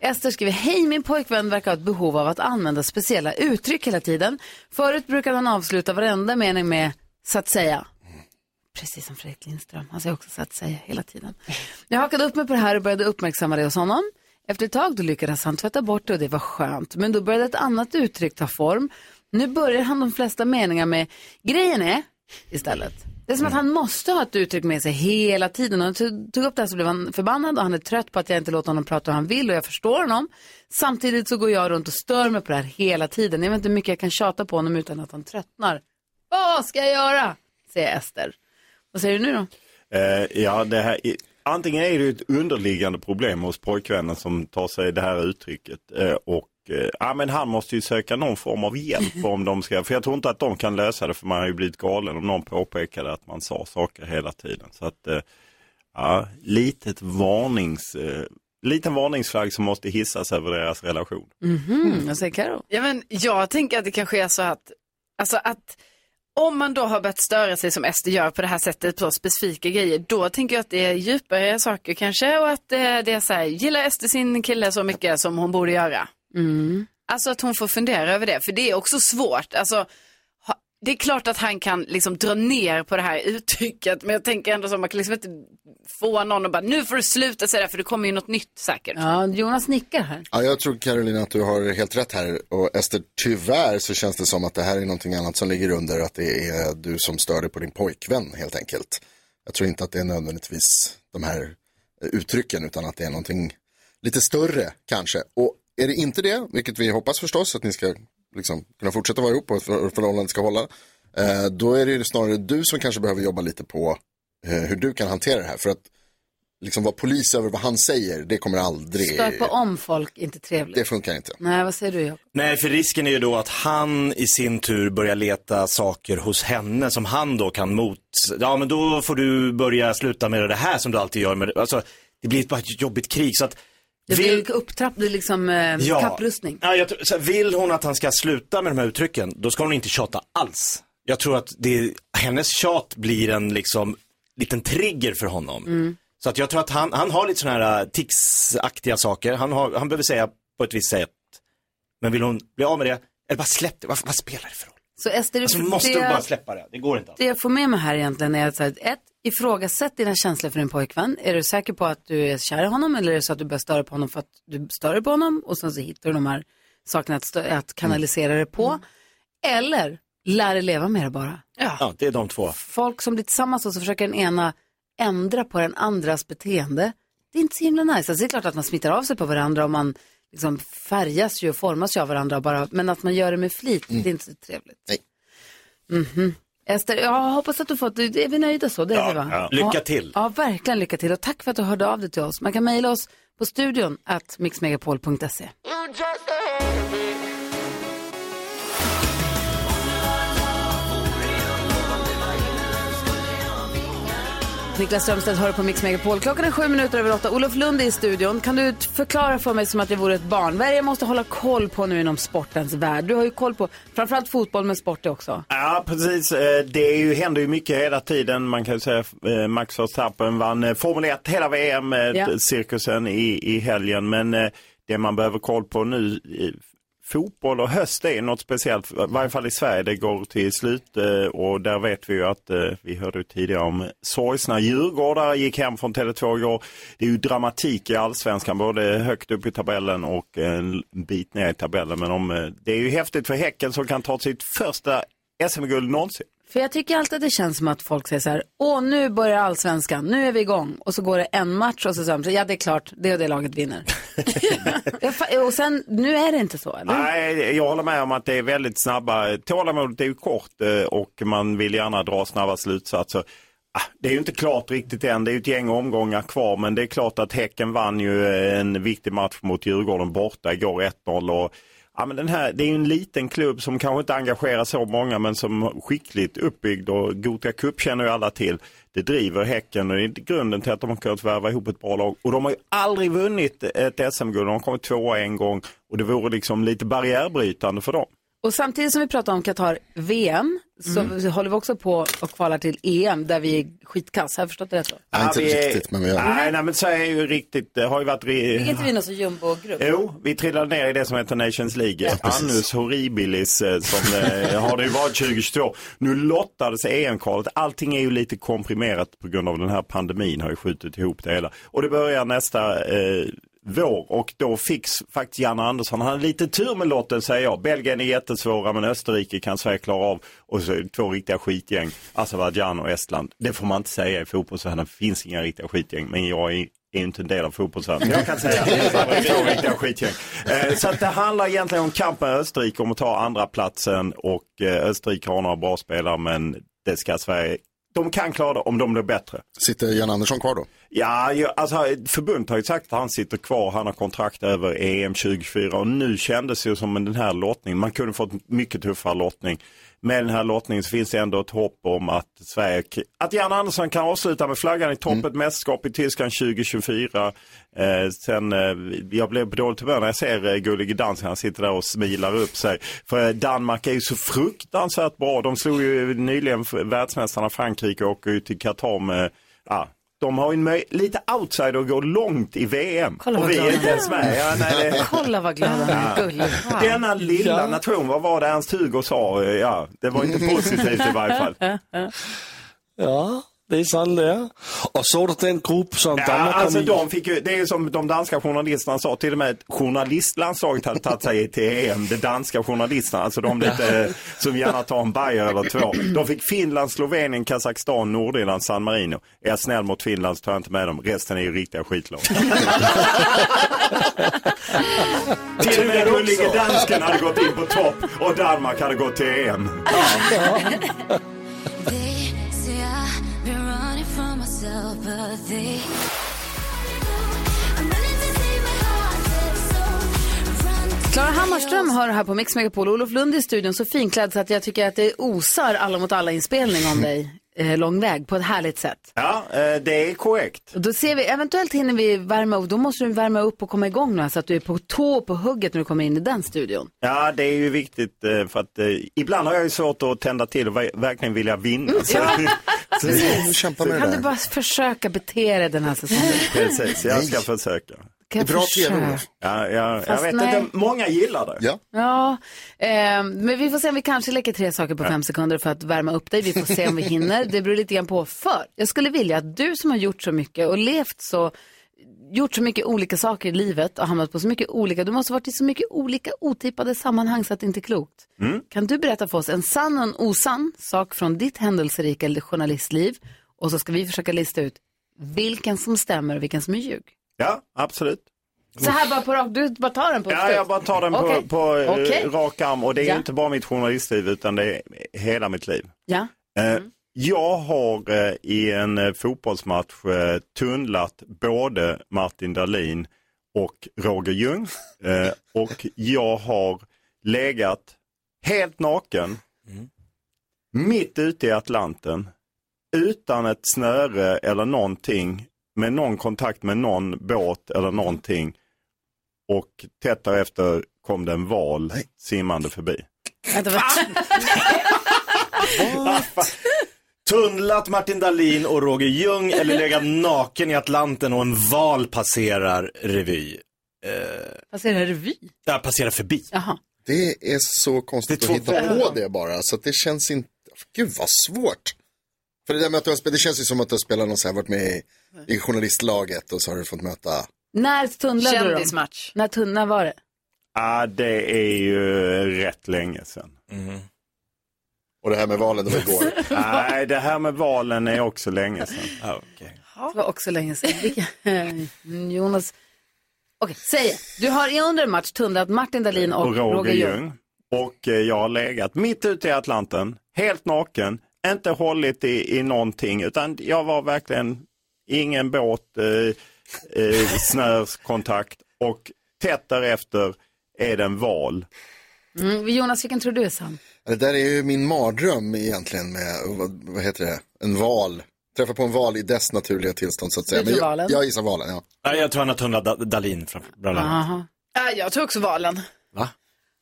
Speaker 1: Ester skriver, hej min pojkvän verkar ha ett behov av att använda speciella uttryck hela tiden. Förut brukade han avsluta varenda mening med så att säga. Precis som Fredrik Lindström, han säger också så att säga hela tiden. Jag hakade upp mig på det här och började uppmärksamma det hos honom. Efter ett tag då lyckades han tvätta bort det och det var skönt. Men då började ett annat uttryck ta form. Nu börjar han de flesta meningar med grejen är istället. Det är som att han måste ha ett uttryck med sig hela tiden. Och när jag tog upp det här så blev han förbannad och han är trött på att jag inte låter honom prata hur han vill och jag förstår honom. Samtidigt så går jag runt och stör mig på det här hela tiden. Jag vet inte hur mycket jag kan tjata på honom utan att han tröttnar. Vad ska jag göra? Säger Ester. Vad säger du nu då?
Speaker 16: Eh, ja, det här, antingen är det ett underliggande problem hos pojkvännen som tar sig det här uttrycket. Eh, och eh, ja, men han måste ju söka någon form av hjälp om de ska, för jag tror inte att de kan lösa det för man har ju blivit galen om någon påpekade att man sa saker hela tiden. Så att, eh, ja, litet varnings, liten varningsflagg som måste hissas över deras relation.
Speaker 1: Mhm, vad säger Karo?
Speaker 6: Ja, men jag tänker att det kanske är så att, alltså att om man då har börjat störa sig som Ester gör på det här sättet på specifika grejer, då tänker jag att det är djupare saker kanske och att eh, det är så här, gillar Ester sin kille så mycket som hon borde göra?
Speaker 1: Mm.
Speaker 6: Alltså att hon får fundera över det, för det är också svårt. Alltså, det är klart att han kan liksom dra ner på det här uttrycket, men jag tänker ändå som man kan liksom inte få någon att bara, nu får du sluta säga det, för det kommer ju något nytt säkert.
Speaker 1: Ja, Jonas nickar här.
Speaker 2: Ja, jag tror Carolina att du har helt rätt här. Och Ester, tyvärr så känns det som att det här är någonting annat som ligger under. Att det är du som stör dig på din pojkvän helt enkelt. Jag tror inte att det är nödvändigtvis de här uttrycken utan att det är någonting lite större kanske. Och är det inte det, vilket vi hoppas förstås att ni ska liksom, kunna fortsätta vara ihop och att för- förhållandet ska hålla. Eh, då är det ju snarare du som kanske behöver jobba lite på eh, hur du kan hantera det här. För att liksom vara polis över vad han säger, det kommer aldrig,
Speaker 1: Stöpa om folk, inte trevligt.
Speaker 2: det funkar inte.
Speaker 1: Nej, vad säger du Jakob?
Speaker 5: Nej, för risken är ju då att han i sin tur börjar leta saker hos henne som han då kan mot... Ja, men då får du börja sluta med det här som du alltid gör. Med... Alltså, det blir bara ett jobbigt krig. Så att
Speaker 1: Det
Speaker 5: vill...
Speaker 1: blir upptrapp, det liksom eh, kapprustning.
Speaker 5: Ja, jag tror, så här, vill hon att han ska sluta med de här uttrycken, då ska hon inte tjata alls. Jag tror att det, hennes tjat blir en liksom, liten trigger för honom.
Speaker 1: Mm.
Speaker 5: Så att jag tror att han, han har lite sådana här äh, ticsaktiga saker. Han, har, han behöver säga på ett visst sätt. Men vill hon bli av med det, eller bara släpp det, vad, vad spelar det för roll?
Speaker 1: Så Ester,
Speaker 5: Alltså, måste
Speaker 1: det,
Speaker 5: bara släppa det, det går inte.
Speaker 1: det jag får med mig här egentligen är att ett, ifrågasätt dina känslor för din pojkvän. Är du säker på att du är kär i honom eller är det så att du börjar störa på honom för att du stör på honom och sen så hittar du de här sakerna att, stö- att kanalisera det på. Eller lär dig leva med det bara.
Speaker 5: Ja, det är de två.
Speaker 1: Folk som blir tillsammans och så försöker den ena ändra på den andras beteende. Det är inte så himla nice. Alltså, det är klart att man smittar av sig på varandra och man liksom färgas ju och formas ju av varandra bara. Men att man gör det med flit, det är inte så trevligt.
Speaker 2: Nej.
Speaker 1: Mhm. Ester, jag hoppas att du fått, är vi nöjda så? Det är
Speaker 5: Ja,
Speaker 1: vi va?
Speaker 5: ja. Lycka till.
Speaker 1: Ja, verkligen lycka till och tack för att du hörde av dig till oss. Man kan mejla oss på studion at mixmegapol.se. Niklas Strömstedt hör på Mix Megapol. Klockan är sju minuter över åtta. Olof Lund är i studion. Kan du förklara för mig som att jag vore ett barn? Vad är det jag måste hålla koll på nu inom sportens värld? Du har ju koll på framförallt fotboll, men sport också.
Speaker 16: Ja, precis. Eh, Det är ju, händer ju mycket hela tiden. Man kan ju säga eh, Max Verstappen vann eh, Formel 1 hela VM-cirkusen i, i helgen. Men det man behöver koll på nu, fotboll och höst är något speciellt, i varje fall i Sverige. Det går till slut eh, och där vet vi ju att, eh, vi hörde tidigare om sorgsna djurgårdare gick hem från Tele2 igår. Det är ju dramatik i allsvenskan, både högt upp i tabellen och en bit ner i tabellen. Men om, eh, det är ju häftigt för Häcken som kan ta sitt första SM-guld någonsin.
Speaker 1: För jag tycker alltid att det känns som att folk säger så här, åh nu börjar allsvenskan, nu är vi igång. Och så går det en match och så säger de, ja det är klart, det och det laget vinner. Och sen, nu är det inte så eller?
Speaker 16: Nej, jag håller med om att det är väldigt snabba, tålamodet är ju kort eh, och man vill gärna dra snabba slutsatser. Ah, Det är ju inte klart riktigt än, det är ju ett gäng omgångar kvar men det är klart att Häcken vann ju en viktig match mot Djurgården borta igår 1-0 och Ja, men den här, det är en liten klubb som kanske inte engagerar så många men som skickligt uppbyggd och Gothia Cup känner ju alla till. Det driver Häcken och det är grunden till att de har kunnat värva ihop ett bra lag. Och de har ju aldrig vunnit ett SM-guld, de har kommit tvåa en gång och det vore liksom lite barriärbrytande för dem.
Speaker 1: Och samtidigt som vi pratar om Qatar-VM så
Speaker 2: Mm.
Speaker 1: håller vi också på och kvalar till EM där vi är skitkass. Har jag förstått det rätt då?
Speaker 2: Ja, inte
Speaker 16: vi är-
Speaker 2: riktigt, men vi det.
Speaker 16: Nej, nej, men så är ju riktigt, det har ju varit...
Speaker 1: Är inte vi någon så jumbo-grupp?
Speaker 16: Jo, vi trillade ner i det som heter Nations League.
Speaker 2: precis.
Speaker 16: Annus horribilis eh, som eh, har det ju varit 2022. Nu lottades EM-kvalet. Allting är ju lite komprimerat på grund av den här pandemin har ju skjutit ihop det hela. Och det börjar nästa eh, vår och då fick faktiskt Janne Andersson, han hade lite tur med lotten säger jag. Belgien är jättesvåra men Österrike kan Sverige klara av. Och så två riktiga skitgäng, Azerbajdzjan och Estland. Det får man inte säga i fotbollsvärlden, det finns inga riktiga skitgäng. Men jag är är ju inte en del av fotbollsvärlden. Jag kan säga att det är riktiga skitgäng. Eh, så att det handlar egentligen om kampen med Österrike om att ta andra platsen och eh, Österrike har några bra spelare men det ska Sverige de kan klara det om de blir bättre.
Speaker 2: Sitter Jan Andersson kvar då?
Speaker 16: Ja, alltså förbundet har ju sagt att han sitter kvar, han har kontrakt över EM 2024 och nu kändes det ju som den här lottningen, man kunde fått mycket tuffare lottning. Med den här lottningen så finns det ändå ett hopp om att Sverige, att Jan Andersson kan avsluta med flaggan i topp, ett mästerskap i Tyskland 2024. Eh, sen, eh, jag blev på dåligt humör när jag ser eh, Gullige Dansk, han sitter där och smilar upp sig. För eh, Danmark är ju så fruktansvärt bra, de slog ju nyligen världsmästarna Frankrike och åker ju till Qatar med, ja, de har ju en lite outsider att gå långt i VM.
Speaker 1: Kolla vad
Speaker 16: och vi är inte ens med. Ja, nej, det...
Speaker 1: Kolla vad glad han är. Gullig.
Speaker 16: Denna lilla
Speaker 10: Ja.
Speaker 16: nation, vad var det Ernst-Hugo sa? Ja, det var inte positivt i varje fall.
Speaker 10: Ja, det är sant det är. Och såg du den grupp som
Speaker 16: Ja,
Speaker 10: Danmark
Speaker 16: alltså de fick ju, det är som de danska journalisterna sa, till och med journalistlandslaget hade tagit sig till EM, de danska journalisterna, alltså de lite, som gärna tar en bajer eller två. De fick Finland, Slovenien, Kazakstan, Nordirland, San Marino. Är jag snäll mot Finland så tar jag inte med dem, resten är ju riktiga skitlag. till och med gullige dansken hade gått in på topp och Danmark hade gått till EM.
Speaker 12: They run.
Speaker 1: Klara Hammarström hör här på Mix Megapol. Olof Lund i studion så finklädd så att jag tycker att det osar alla mot alla inspelning om dig lång väg på ett härligt sätt.
Speaker 16: Ja, eh, det är korrekt.
Speaker 1: Och då ser vi, eventuellt hinner vi värma upp, då måste du värma upp och komma igång nu så att du är på tå på hugget när du kommer in i den studion.
Speaker 16: Ja, det är ju viktigt eh, för att eh, ibland har jag ju svårt att tända till och ver- verkligen vilja vinna. Så, så,
Speaker 2: Kämpa med det
Speaker 1: Kan du bara försöka bete dig den här säsongen?
Speaker 16: precis, jag ska försöka.
Speaker 1: Kan jag
Speaker 2: Det är bra
Speaker 1: försöka?
Speaker 16: Ja, ja, jag
Speaker 1: Fast
Speaker 16: vet
Speaker 1: nej.
Speaker 16: inte, många gillar det.
Speaker 2: Ja.
Speaker 1: Ja, eh, men vi får se om vi kanske leker tre saker på fem sekunder för att värma upp dig. Vi får se om vi hinner. Det beror lite grann på. För jag skulle vilja att du som har gjort så mycket och levt så, gjort så mycket olika saker i livet och hamnat på så mycket olika, du måste ha varit i så mycket olika otippade sammanhang så att det inte är klokt. Kan du berätta för oss en sann och en osann sak från ditt händelserika journalistliv och så ska vi försöka lista ut vilken som stämmer och vilken som är ljug.
Speaker 16: Ja, absolut.
Speaker 1: Så här bara på rak, du bara tar den på
Speaker 16: Ja, jag bara tar den på,
Speaker 1: Okej.
Speaker 16: på eh,
Speaker 1: Okej.
Speaker 16: rak arm och det är
Speaker 1: Ja.
Speaker 16: inte bara mitt journalistliv utan det är hela mitt liv.
Speaker 1: Ja.
Speaker 16: Eh, Jag har eh, i en fotbollsmatch tunnlat både Martin Dahlin och Roger Ljung. Och jag har legat helt naken mitt ute i Atlanten utan ett snöre eller någonting med någon kontakt med någon båt eller någonting. Och tätt därefter kom det en val simmande förbi.
Speaker 5: Tunnlat Martin Dahlin och Roger Ljung eller legat naken i Atlanten och en val passerar revy. Eh,
Speaker 1: det? Revy?
Speaker 5: där passerar förbi.
Speaker 1: Jaha.
Speaker 2: Det är så konstigt
Speaker 5: Det är
Speaker 2: att
Speaker 5: två
Speaker 2: hitta på det bara. Så att det känns inte, gud vad svårt. För det där med att du har spelat, det känns ju som att du har spelat någon så här, varit med i, i journalistlaget och så har du fått möta.
Speaker 1: När tunnlade du dem?
Speaker 6: Kändismatch.
Speaker 1: När, tun- när var det?
Speaker 16: Ja, det är ju rätt länge sedan.
Speaker 2: Och det här med valen, det var igår.
Speaker 16: Nej, det här med valen är också länge sedan.
Speaker 1: Det var också länge sedan. Jonas. Okej, säg. Du har i under en match tunnlat Martin Dahlin och,
Speaker 16: och Roger,
Speaker 1: Roger Ljung.
Speaker 16: Ljung. Och eh, jag har legat mitt ute i Atlanten, helt naken, inte hållit i, i någonting, utan jag var verkligen ingen båt, eh, eh, snörskontakt och tätt därefter är det en val.
Speaker 1: Mm, Jonas, vilken tror du är sann?
Speaker 2: Det där är ju min mardröm egentligen med, vad, vad heter det, en val. Träffa på en val i dess naturliga tillstånd så att säga.
Speaker 1: Tror
Speaker 2: jag,
Speaker 1: valen?
Speaker 2: jag gissar valen, ja.
Speaker 5: Ja, jag tror han har tunnlat Da- Dahlin bland annat.
Speaker 6: Jag tror också valen.
Speaker 5: Va?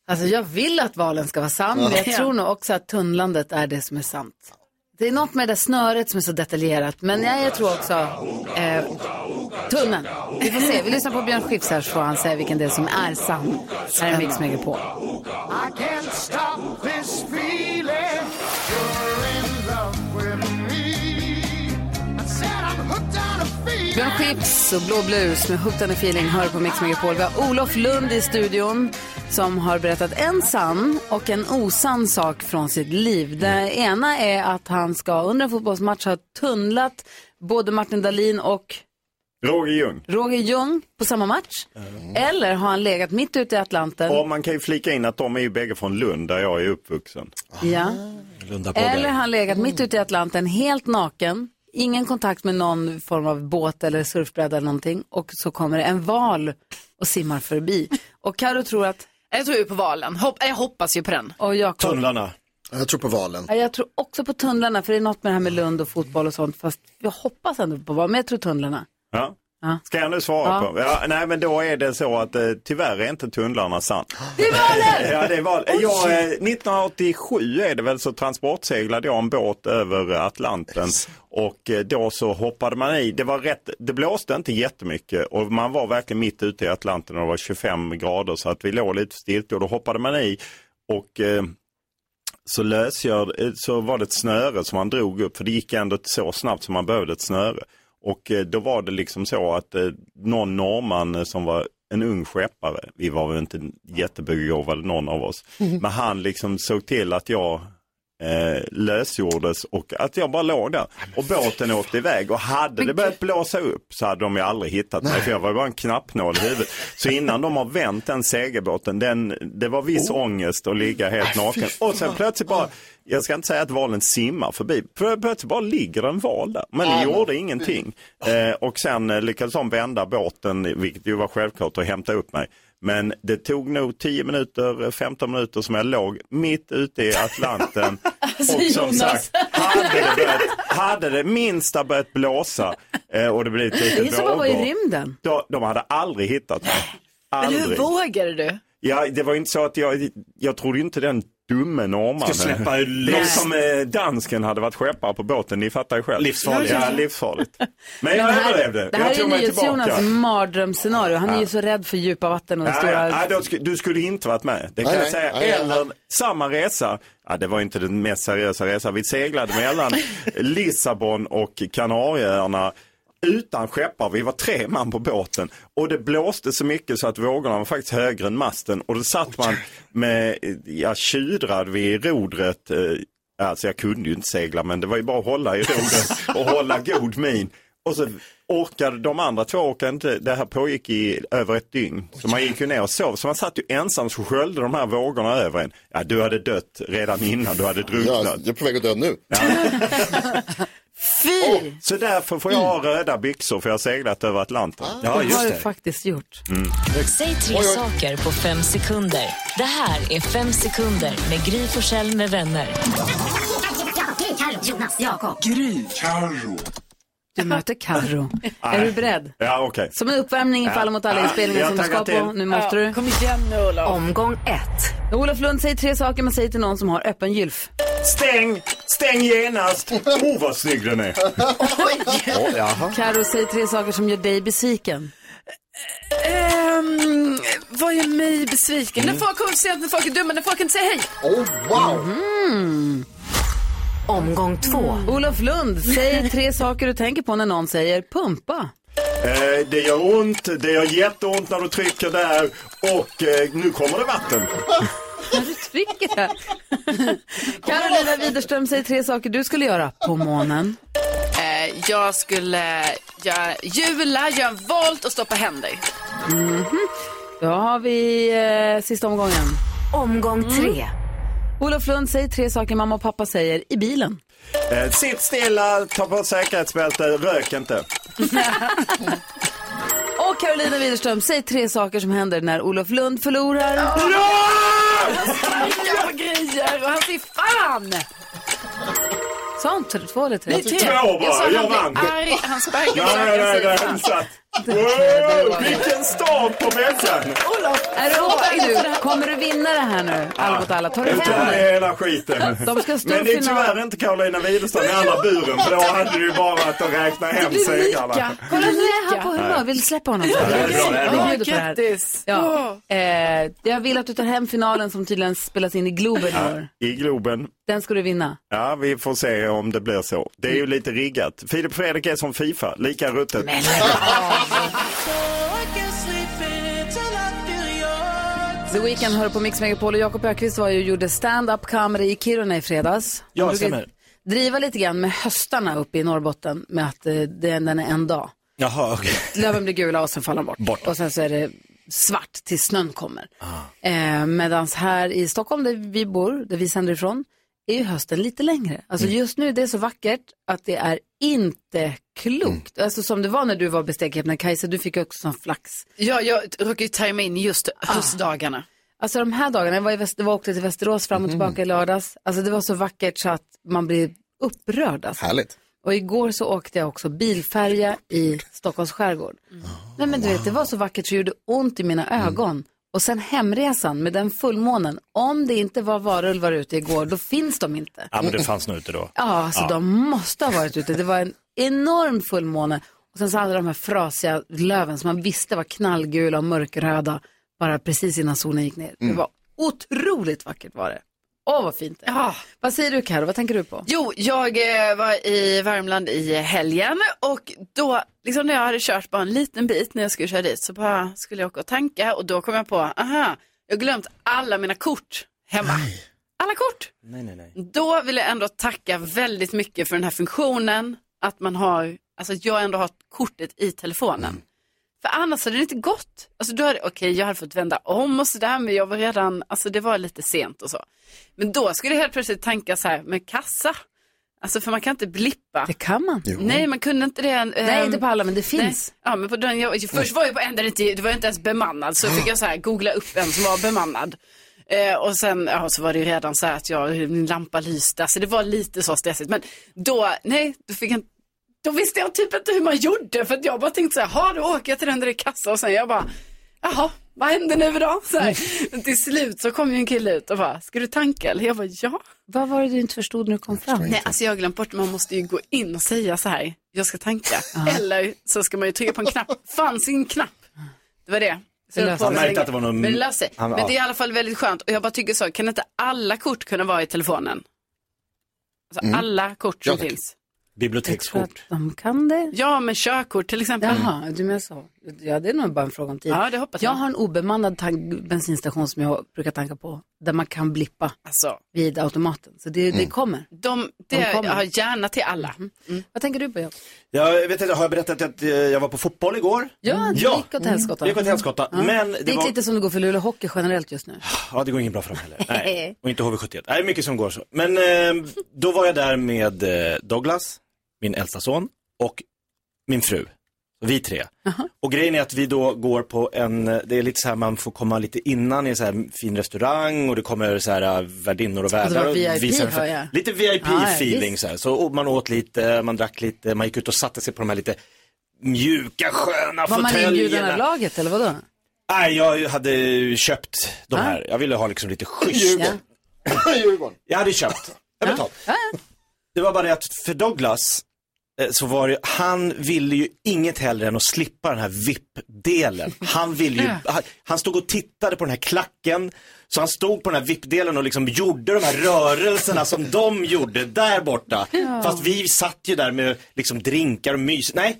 Speaker 1: Alltså jag vill att valen ska vara sann, men jag
Speaker 6: Ja.
Speaker 1: tror nog också att tunnlandet är det som är sant. Det är något med det snöret som är så detaljerat, men jag, jag tror också eh, tunneln. Vi får se, vi lyssnar på Björn Skifs här så får han säga vilken del som är sann. Här är Mix på.
Speaker 15: I can't stop
Speaker 1: Björn Skifs och Blå Blues med Hooked on a feeling hör på Mix Megapol. Vi har Olof Lund i studion som har berättat en sann och en osann sak från sitt liv. Det ena är att han ska under en fotbollsmatch ha tunnlat både Martin Dahlin och
Speaker 16: Roger Ljung.
Speaker 1: Roger Ljung på samma match. Eller har han legat mitt ute i Atlanten.
Speaker 16: Och man kan ju flika in att de är ju bägge från Lund där jag är uppvuxen.
Speaker 1: Ja. Eller har han legat mitt ute i Atlanten helt naken. Ingen kontakt med någon form av båt eller surfbräda eller någonting. Och så kommer det en val och simmar förbi. Och Karo tror att...
Speaker 6: Jag tror ju på valen. Hopp, jag hoppas ju på den.
Speaker 1: Och Jakob.
Speaker 5: Tunnlarna.
Speaker 2: Jag tror på valen.
Speaker 1: Ja, Jag tror också på tunnlarna, för det är något med det här med Lund och fotboll och sånt. Fast jag hoppas ändå på vad, men jag tror tunnlarna.
Speaker 16: Ja. Ska jag nu svara
Speaker 8: Ja.
Speaker 16: på? Ja, nej men då är det så att eh, tyvärr är inte tunnlarna sann.
Speaker 8: Det är valet!
Speaker 16: Ja, det är val. Jag, eh, 1987 är det väl så transportseglade jag en båt över Atlanten och eh, då så hoppade man i. Det var rätt, det blåste inte jättemycket och man var verkligen mitt ute i Atlanten och det var 25 grader så att vi låg lite stilt och då hoppade man i och eh, så lösgör, eh, så var det ett snöre som man drog upp för det gick ändå så snabbt som man behövde ett snöre. Och eh, då var det liksom så att eh, någon norrman eh, som var en ung skeppare, vi var väl inte jättebegåvade någon av oss, men han liksom såg till att jag eh, lösgjordes och att jag bara låg där. Och båten åkte iväg och hade det börjat blåsa upp så hade de ju aldrig hittat mig för jag var bara en knappnål i huvudet. Så innan de har vänt den segelbåten, den, det var viss ångest att ligga helt naken. Och sen plötsligt bara, jag ska inte säga att valen simmar förbi, för plötsligt bara ligger en val där. Men det gjorde ingenting. Eh, och sen eh, lyckades de vända båten, vilket ju var självklart, och hämta upp mig. Men det tog nog 10 minuter, 15 minuter som jag låg mitt ute i Atlanten.
Speaker 8: Alltså,
Speaker 16: och som
Speaker 8: Jonas.
Speaker 16: sagt, hade det, börjat, hade det minsta börjat blåsa eh, och det blivit
Speaker 1: Det är
Speaker 16: lite
Speaker 1: som att vara i
Speaker 16: vågor,
Speaker 1: rymden.
Speaker 16: då, de hade aldrig hittat mig.
Speaker 6: Men hur
Speaker 16: Aldrig.
Speaker 6: vågade du?
Speaker 16: Ja, det var inte så att jag, jag trodde inte den dumme norrmannen.
Speaker 5: Ska släppa
Speaker 16: är
Speaker 5: loss.
Speaker 16: som eh, dansken hade varit skeppare på båten, ni fattar ju själv.
Speaker 5: Livsfarligt.
Speaker 16: Ja, livsfarligt. Men jag
Speaker 1: det här,
Speaker 16: överlevde.
Speaker 1: det här
Speaker 16: jag
Speaker 1: är
Speaker 16: tog mig
Speaker 1: NyhetsJonas mardrömsscenario. Han är
Speaker 16: Ja.
Speaker 1: ju så rädd för djupa vatten och
Speaker 16: Ja,
Speaker 1: stora...
Speaker 16: ja, då sk- du skulle inte varit med, det kan
Speaker 2: Nej,
Speaker 16: jag säga.
Speaker 2: nej, nej.
Speaker 16: Eller samma resa, ja, det var inte den mest seriösa resan. Vi seglade mellan Lissabon och Kanarieöarna utan skeppare. Vi var tre man på båten och det blåste så mycket så att vågorna var faktiskt högre än masten och då satt man med, ja, tjudrad vid rodret. eh, Alltså jag kunde ju inte segla men det var ju bara att hålla i rodret och hålla god min. Och så orkade de andra två orkade inte, det här pågick i över ett dygn. Så man gick ju ner och sov, så man satt ju ensam så sköljde de här vågorna över en. Ja, du hade dött redan innan, du hade drunknat.
Speaker 2: Ja, jag är på väg att dö nu.
Speaker 1: Fy!
Speaker 16: Så därför får jag ha röda byxor för jag har seglat över Atlanten.
Speaker 1: det har du faktiskt gjort.
Speaker 16: Mm.
Speaker 3: Säg tre saker på fem sekunder. Det här är Fem sekunder med Gry Forssell med vänner.
Speaker 12: Jonas, Jakob.
Speaker 17: Gry. Carro.
Speaker 1: Du möter Carro. Är du beredd?
Speaker 16: Ja, okej.
Speaker 1: Som en uppvärmning inför. Alla mot alla-inspelningen som du ska på. Nu måste du.
Speaker 6: Kom igen nu Olof.
Speaker 3: Omgång ett.
Speaker 1: Olof Lund säger tre saker man säger till någon som har öppen gylf.
Speaker 16: Stäng, stäng genast. Oh, vad snygg den är. Jaha.
Speaker 1: Carro säger tre saker som gör dig besviken.
Speaker 6: Ehm, vad gör mig besviken? När folk kommer sent, när folk är dumma, när folk inte säger hej.
Speaker 2: Oh, wow!
Speaker 1: Mm.
Speaker 3: Omgång två.
Speaker 1: Olof Lund säger tre saker du tänker på när någon säger pumpa.
Speaker 16: Eh, det gör ont, det gör jätteont när du trycker där och eh, nu kommer det vatten.
Speaker 1: När du trycker där. Carolina Widerström säger tre saker du skulle göra på månen.
Speaker 6: Eh, jag skulle göra, jula, göra en volt och stoppa händer.
Speaker 1: Mhm. Då har vi eh, sista omgången.
Speaker 3: Omgång tre.
Speaker 1: Olof Lund säger tre saker mamma och pappa säger i bilen.
Speaker 16: Eh, sitt stilla, ta på säkerhetsbälte, rök inte.
Speaker 1: Och Carolina Widerström säger tre saker som händer när Olof Lund förlorar.
Speaker 6: Han sparkar på grejer och han säger fan!
Speaker 1: Sa hon t- två eller tre?
Speaker 6: Nej, tre.
Speaker 16: Två bara,
Speaker 6: Jag han
Speaker 16: vann.
Speaker 6: arg, han sparkar
Speaker 16: Nej, nej, nej, nej. Wow, vilken start på veckan!
Speaker 6: Olof,
Speaker 1: Är du årig nu? Kommer du vinna det här nu? Alla mot alla. Tar du hem det?
Speaker 16: hela skiten.
Speaker 1: De ska stå
Speaker 16: Men det är tyvärr inte Carolina Widerström i andra buren för då hade det ju bara att räkna hem segrarna.
Speaker 1: Kolla nu är han på humör. Vill du släppa honom?
Speaker 16: Ja, det är bra, det är bra.
Speaker 6: Grattis!
Speaker 1: Ja. Eh, jag vill att du tar hem finalen som tydligen spelas in i Globen i år.
Speaker 16: I Globen.
Speaker 1: Den ska du vinna.
Speaker 16: Ja, vi får se om det blir så. Det är ju lite riggat. Filip Fredrik är som Fifa, lika ruttet.
Speaker 1: The Weeknd hör på Mix Megapol och Jakob Ökvist var ju och gjorde stand-up comedy i Kiruna i fredags.
Speaker 5: Ja, stämmer.
Speaker 1: driva lite grann med höstarna uppe i Norrbotten med att eh, det, den är en dag.
Speaker 5: Jaha, okej.
Speaker 1: Löven blir gula och sen faller de bort. Och sen så är det svart tills snön kommer. Eh, Medan här i Stockholm där vi bor, där vi sänder ifrån, är ju hösten lite längre. Alltså just nu det är så vackert att det är inte klokt. Alltså som det var när du var bestegknäpp, Kajsa, du fick också sån flax.
Speaker 6: Ja, jag råkade ju tajma in just höstdagarna.
Speaker 1: Alltså de här dagarna, jag var, i Väst, jag var åkte till Västerås fram och tillbaka i lördags. Alltså det var så vackert så att man blir upprörd. Alltså.
Speaker 2: Härligt.
Speaker 1: Och igår så åkte jag också bilfärja i Stockholms skärgård. Nej men du vet, det var så vackert så det gjorde ont i mina ögon. Och sen hemresan med den fullmånen. Om det inte var varulvar ute igår, då finns de inte.
Speaker 5: Ja, men det fanns nog ute då.
Speaker 1: Ja, alltså
Speaker 5: Ja.
Speaker 1: de måste ha varit ute. Det var en enorm fullmåne. Och sen så hade de här frasiga löven som man visste var knallgula och mörkröda bara precis innan solen gick ner. Det var otroligt vackert var det. Åh, vad fint det är. Vad säger du Karo? vad tänker du på?
Speaker 6: Jo, jag eh, var i Värmland i helgen och då, liksom när jag hade kört bara en liten bit när jag skulle köra dit så bara skulle jag åka och tanka och då kom jag på, aha, jag har glömt alla mina kort hemma. Alla kort!
Speaker 5: Nej, nej, nej.
Speaker 6: Då vill jag ändå tacka väldigt mycket för den här funktionen, att man har, alltså att jag ändå har kortet i telefonen. För annars hade det inte gått. Alltså då hade, okej jag hade fått vända om och sådär men jag var redan, alltså det var lite sent och så. Men då skulle jag helt plötsligt tanka så här med kassa. Alltså för man kan inte blippa.
Speaker 1: Det kan man.
Speaker 6: Nej man kunde inte det.
Speaker 1: Nej, inte på alla, men det finns.
Speaker 6: Nej. Ja men på den, jag, först var jag på en där det inte, det var inte ens bemannad så fick jag så här googla upp en som var bemannad. Eh, och sen ja, så var det ju redan så här att jag, min lampa lyste, alltså det var lite så stressigt. Men då, nej, då fick jag då visste jag typ inte hur man gjorde för att jag bara tänkte så här, "Ha, då åker jag till den där i kassan och sen jag bara, jaha, vad händer nu då? Så här. Men till slut så kom ju en kille ut och bara, ska du tanka? Eller jag bara, ja.
Speaker 1: Vad var det du inte förstod när du kom fram?
Speaker 6: Nej, alltså jag har glömt bort, man måste ju gå in och säga så här, jag ska tanka. Eller så ska man ju trycka på en knapp, fanns ingen knapp. Det var det. Så.
Speaker 5: Han märkte att det var någon-
Speaker 6: Men det löste sig. Men det är i alla fall väldigt skönt. Och jag bara tycker så, kan inte alla kort kunna vara i telefonen? Alltså
Speaker 5: Mm.
Speaker 6: alla kort som
Speaker 5: Ja, tack.
Speaker 6: finns.
Speaker 5: Bibliotekskort.
Speaker 1: De kan det.
Speaker 6: Ja, men körkort till exempel.
Speaker 1: Jaha, du menar så. Ja, det är nog bara en fråga om tid.
Speaker 6: Ja, det hoppas
Speaker 1: jag.
Speaker 6: jag.
Speaker 1: har en obemannad bensinstation som jag brukar tanka på, där man kan blippa
Speaker 6: alltså.
Speaker 1: vid automaten. Så det, det kommer.
Speaker 6: De, det
Speaker 1: De
Speaker 6: jag
Speaker 1: kommer.
Speaker 6: har gärna till alla.
Speaker 1: Mm. Vad tänker du på? Jakob?
Speaker 5: Jag vet inte, har jag berättat att eh, jag var på fotboll igår?
Speaker 1: Ja, det gick åt helskotta.
Speaker 5: Det gick åt helskotta.
Speaker 1: Ja.
Speaker 5: Men
Speaker 1: det
Speaker 5: det
Speaker 1: gick
Speaker 5: var...
Speaker 1: lite som det går för Luleå Hockey generellt just nu.
Speaker 5: Ja, det går inget bra för dem heller. Nej. Och inte HV71. Nej, mycket som går så. Men eh, då var jag där med eh, Douglas, min äldsta son och min fru. Vi tre. Och grejen är att vi då går på en, det är lite så här man får komma lite innan i en så här fin restaurang och det kommer så här eh, värdinnor och värdar. och
Speaker 1: VIP,
Speaker 5: visar-. Lite
Speaker 1: Ja, ja,
Speaker 5: VIP-feeling
Speaker 1: visst.
Speaker 5: så här. Så man åt lite, man drack lite, man gick ut och satte sig på de här lite mjuka, sköna
Speaker 1: Var man inbjuden
Speaker 5: fåtöljerna.
Speaker 1: av laget eller vadå?
Speaker 5: Nej, jag hade köpt de här. Jag ville ha liksom lite schysst.
Speaker 2: Djurgården.
Speaker 5: Jag hade köpt. Jag betalt. Det var bara det att för Douglas eh, så var det, han ville ju inget hellre än att slippa den här VIP-delen. Han ville ju, han, han stod och tittade på den här klacken, så han stod på den här VIP-delen och liksom gjorde de här rörelserna som de gjorde där borta.
Speaker 1: Ja.
Speaker 5: Fast vi satt ju där med liksom drinkar och mys. Nej,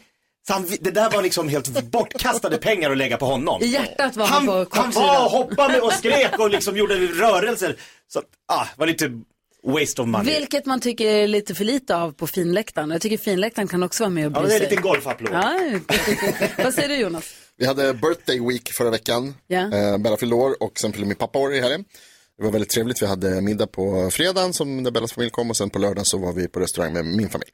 Speaker 5: så han, det där var liksom helt bortkastade pengar att lägga på honom.
Speaker 1: I hjärtat var
Speaker 5: Han,
Speaker 1: han, på
Speaker 5: han
Speaker 1: kortsidan.
Speaker 5: var och hoppade och skrek och liksom gjorde rörelser. Så att, ah, var lite waste of money.
Speaker 1: Vilket man tycker är lite för lite av på finläktaren. Jag tycker finläktaren kan också vara med och
Speaker 5: Ja,
Speaker 1: bry
Speaker 5: det är
Speaker 1: sig.
Speaker 5: en liten golfapplåd.
Speaker 1: Ja, vad säger du Jonas?
Speaker 2: Vi hade birthday week förra veckan.
Speaker 1: Ja.
Speaker 2: Eh, Bella fyllde år och sen fyllde min pappa år i helgen. Det var väldigt trevligt. Vi hade middag på fredagen som där Bellas familj kom och sen på lördagen så var vi på restaurang med min familj.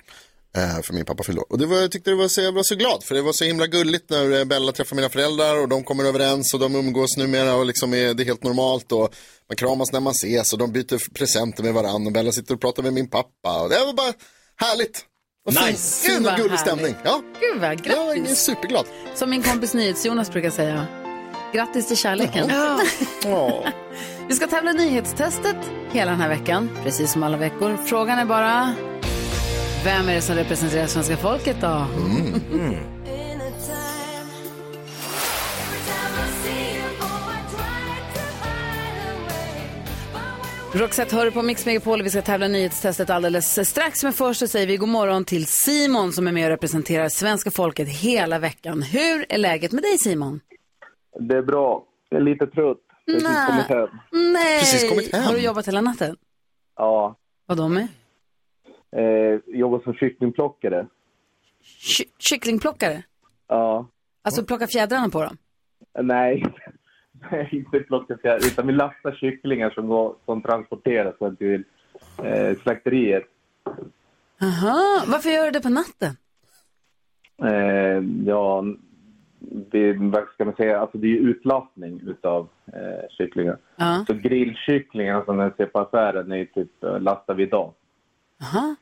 Speaker 2: Eh, för min pappa fyllde. Och det var, jag tyckte det var så, jag var så glad för det var så himla gulligt när eh, Bella träffar mina föräldrar och de kommer överens och de umgås numera och liksom är, det är helt normalt och man kramas när man ses och de byter presenter med varandra och Bella sitter och pratar med min pappa och det var bara härligt. Och
Speaker 1: Nice. Gud, vad
Speaker 2: gullig
Speaker 1: härligt.
Speaker 2: stämning. Ja.
Speaker 1: Gud vad grattis.
Speaker 2: Jag är superglad.
Speaker 1: Som min kompis NyhetsJonas brukar säga. Grattis till kärleken. Vi ska tävla nyhetstestet hela den här veckan, precis som alla veckor. Frågan är bara, vem är det som representerar svenska folket då? Roxette hör du på Mix Megapol vi ska tävla nyhetstestet alldeles strax. Men först så säger vi god morgon till Simon som är med och representerar svenska folket hela veckan. Hur är läget med dig Simon?
Speaker 18: Det är bra. Jag är lite trött. Precis kommit hem.
Speaker 1: Nej!
Speaker 18: Precis kommit hem.
Speaker 1: Har du jobbat hela natten?
Speaker 18: Ja.
Speaker 1: Vad då med?
Speaker 18: Eh, jobbar som kycklingplockare.
Speaker 1: Ky- kycklingplockare?
Speaker 18: Ja.
Speaker 1: Alltså plocka fjädrarna på dem?
Speaker 18: Nej. Nej, inte plocka fjärilar. Utan vi lastar kycklingar som, går, som transporteras till eh, slakteriet.
Speaker 1: Aha, varför gör du det på natten?
Speaker 18: Eh, ja, det, vad ska man säga, alltså det är utlastning utav eh, kycklingar.
Speaker 1: Ja.
Speaker 18: Så grillkycklingar som den ser på affären är typ, eh, lastar vi idag.
Speaker 1: Aha.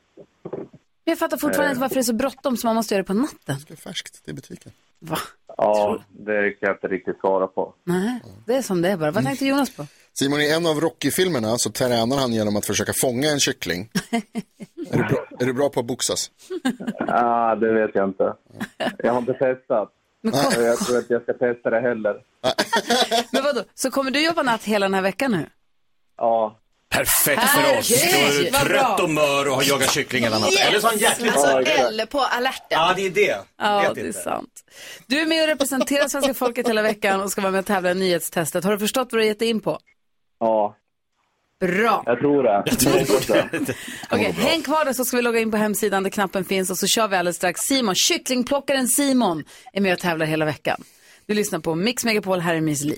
Speaker 1: Men jag fattar fortfarande
Speaker 18: Eh.
Speaker 1: inte varför det är så bråttom så man måste göra det på natten.
Speaker 2: Det är färskt, det är butiken.
Speaker 1: Va?
Speaker 18: Ja, det kan jag inte riktigt svara på.
Speaker 1: Nej, det är som det är bara. Vad tänkte Jonas på?
Speaker 2: Simon, i en av Rocky-filmerna så tränar han genom att försöka fånga en kyckling. är, du bra, är du bra på att boxas?
Speaker 18: Ah, det vet jag inte. Jag har inte testat. Och jag tror att jag ska testa det heller.
Speaker 1: Men vadå, så kommer du jobba natt hela den här veckan nu?
Speaker 18: Ja.
Speaker 5: Perfekt för oss. Då är du
Speaker 1: vad
Speaker 5: trött
Speaker 1: bra.
Speaker 5: och mör och har jagat kyckling hela natten. Eller så har han hjärtligt
Speaker 6: Alltså, eller på alerten.
Speaker 5: Ja, det är det.
Speaker 1: Ja,
Speaker 5: Vet
Speaker 1: det är
Speaker 5: inte.
Speaker 1: sant. Du är med och representerar svenska folket hela veckan och ska vara med och tävla i nyhetstestet. Har du förstått vad du har gett dig in på?
Speaker 18: Ja.
Speaker 1: Bra.
Speaker 18: Jag tror det. Jag tror det.
Speaker 1: Okej, häng kvar där så ska vi logga in på hemsidan där knappen finns och så kör vi alldeles strax. Simon, kycklingplockaren Simon är med och tävlar hela veckan. Du lyssnar på Mix Megapol, här är Miss Li.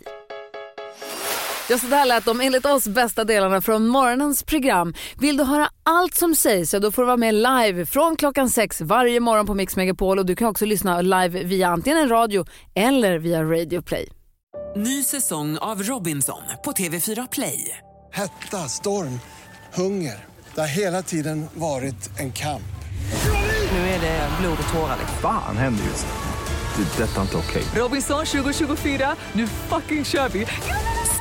Speaker 1: Ja, så där lät de enligt oss bästa delarna från morgonens program. Vill du höra allt som sägs så då får du vara med live från klockan sex varje morgon på Mix Megapol och du kan också lyssna live via antingen en radio eller via Radio Play.
Speaker 19: Ny säsong av Robinson på TV4 Play.
Speaker 17: Hetta, storm, hunger. Det har hela tiden varit en kamp.
Speaker 19: Nu är det blod och tårar.
Speaker 20: Fan händer just. Det. är Detta är inte okej.
Speaker 19: Robinson 2024, nu fucking kör vi!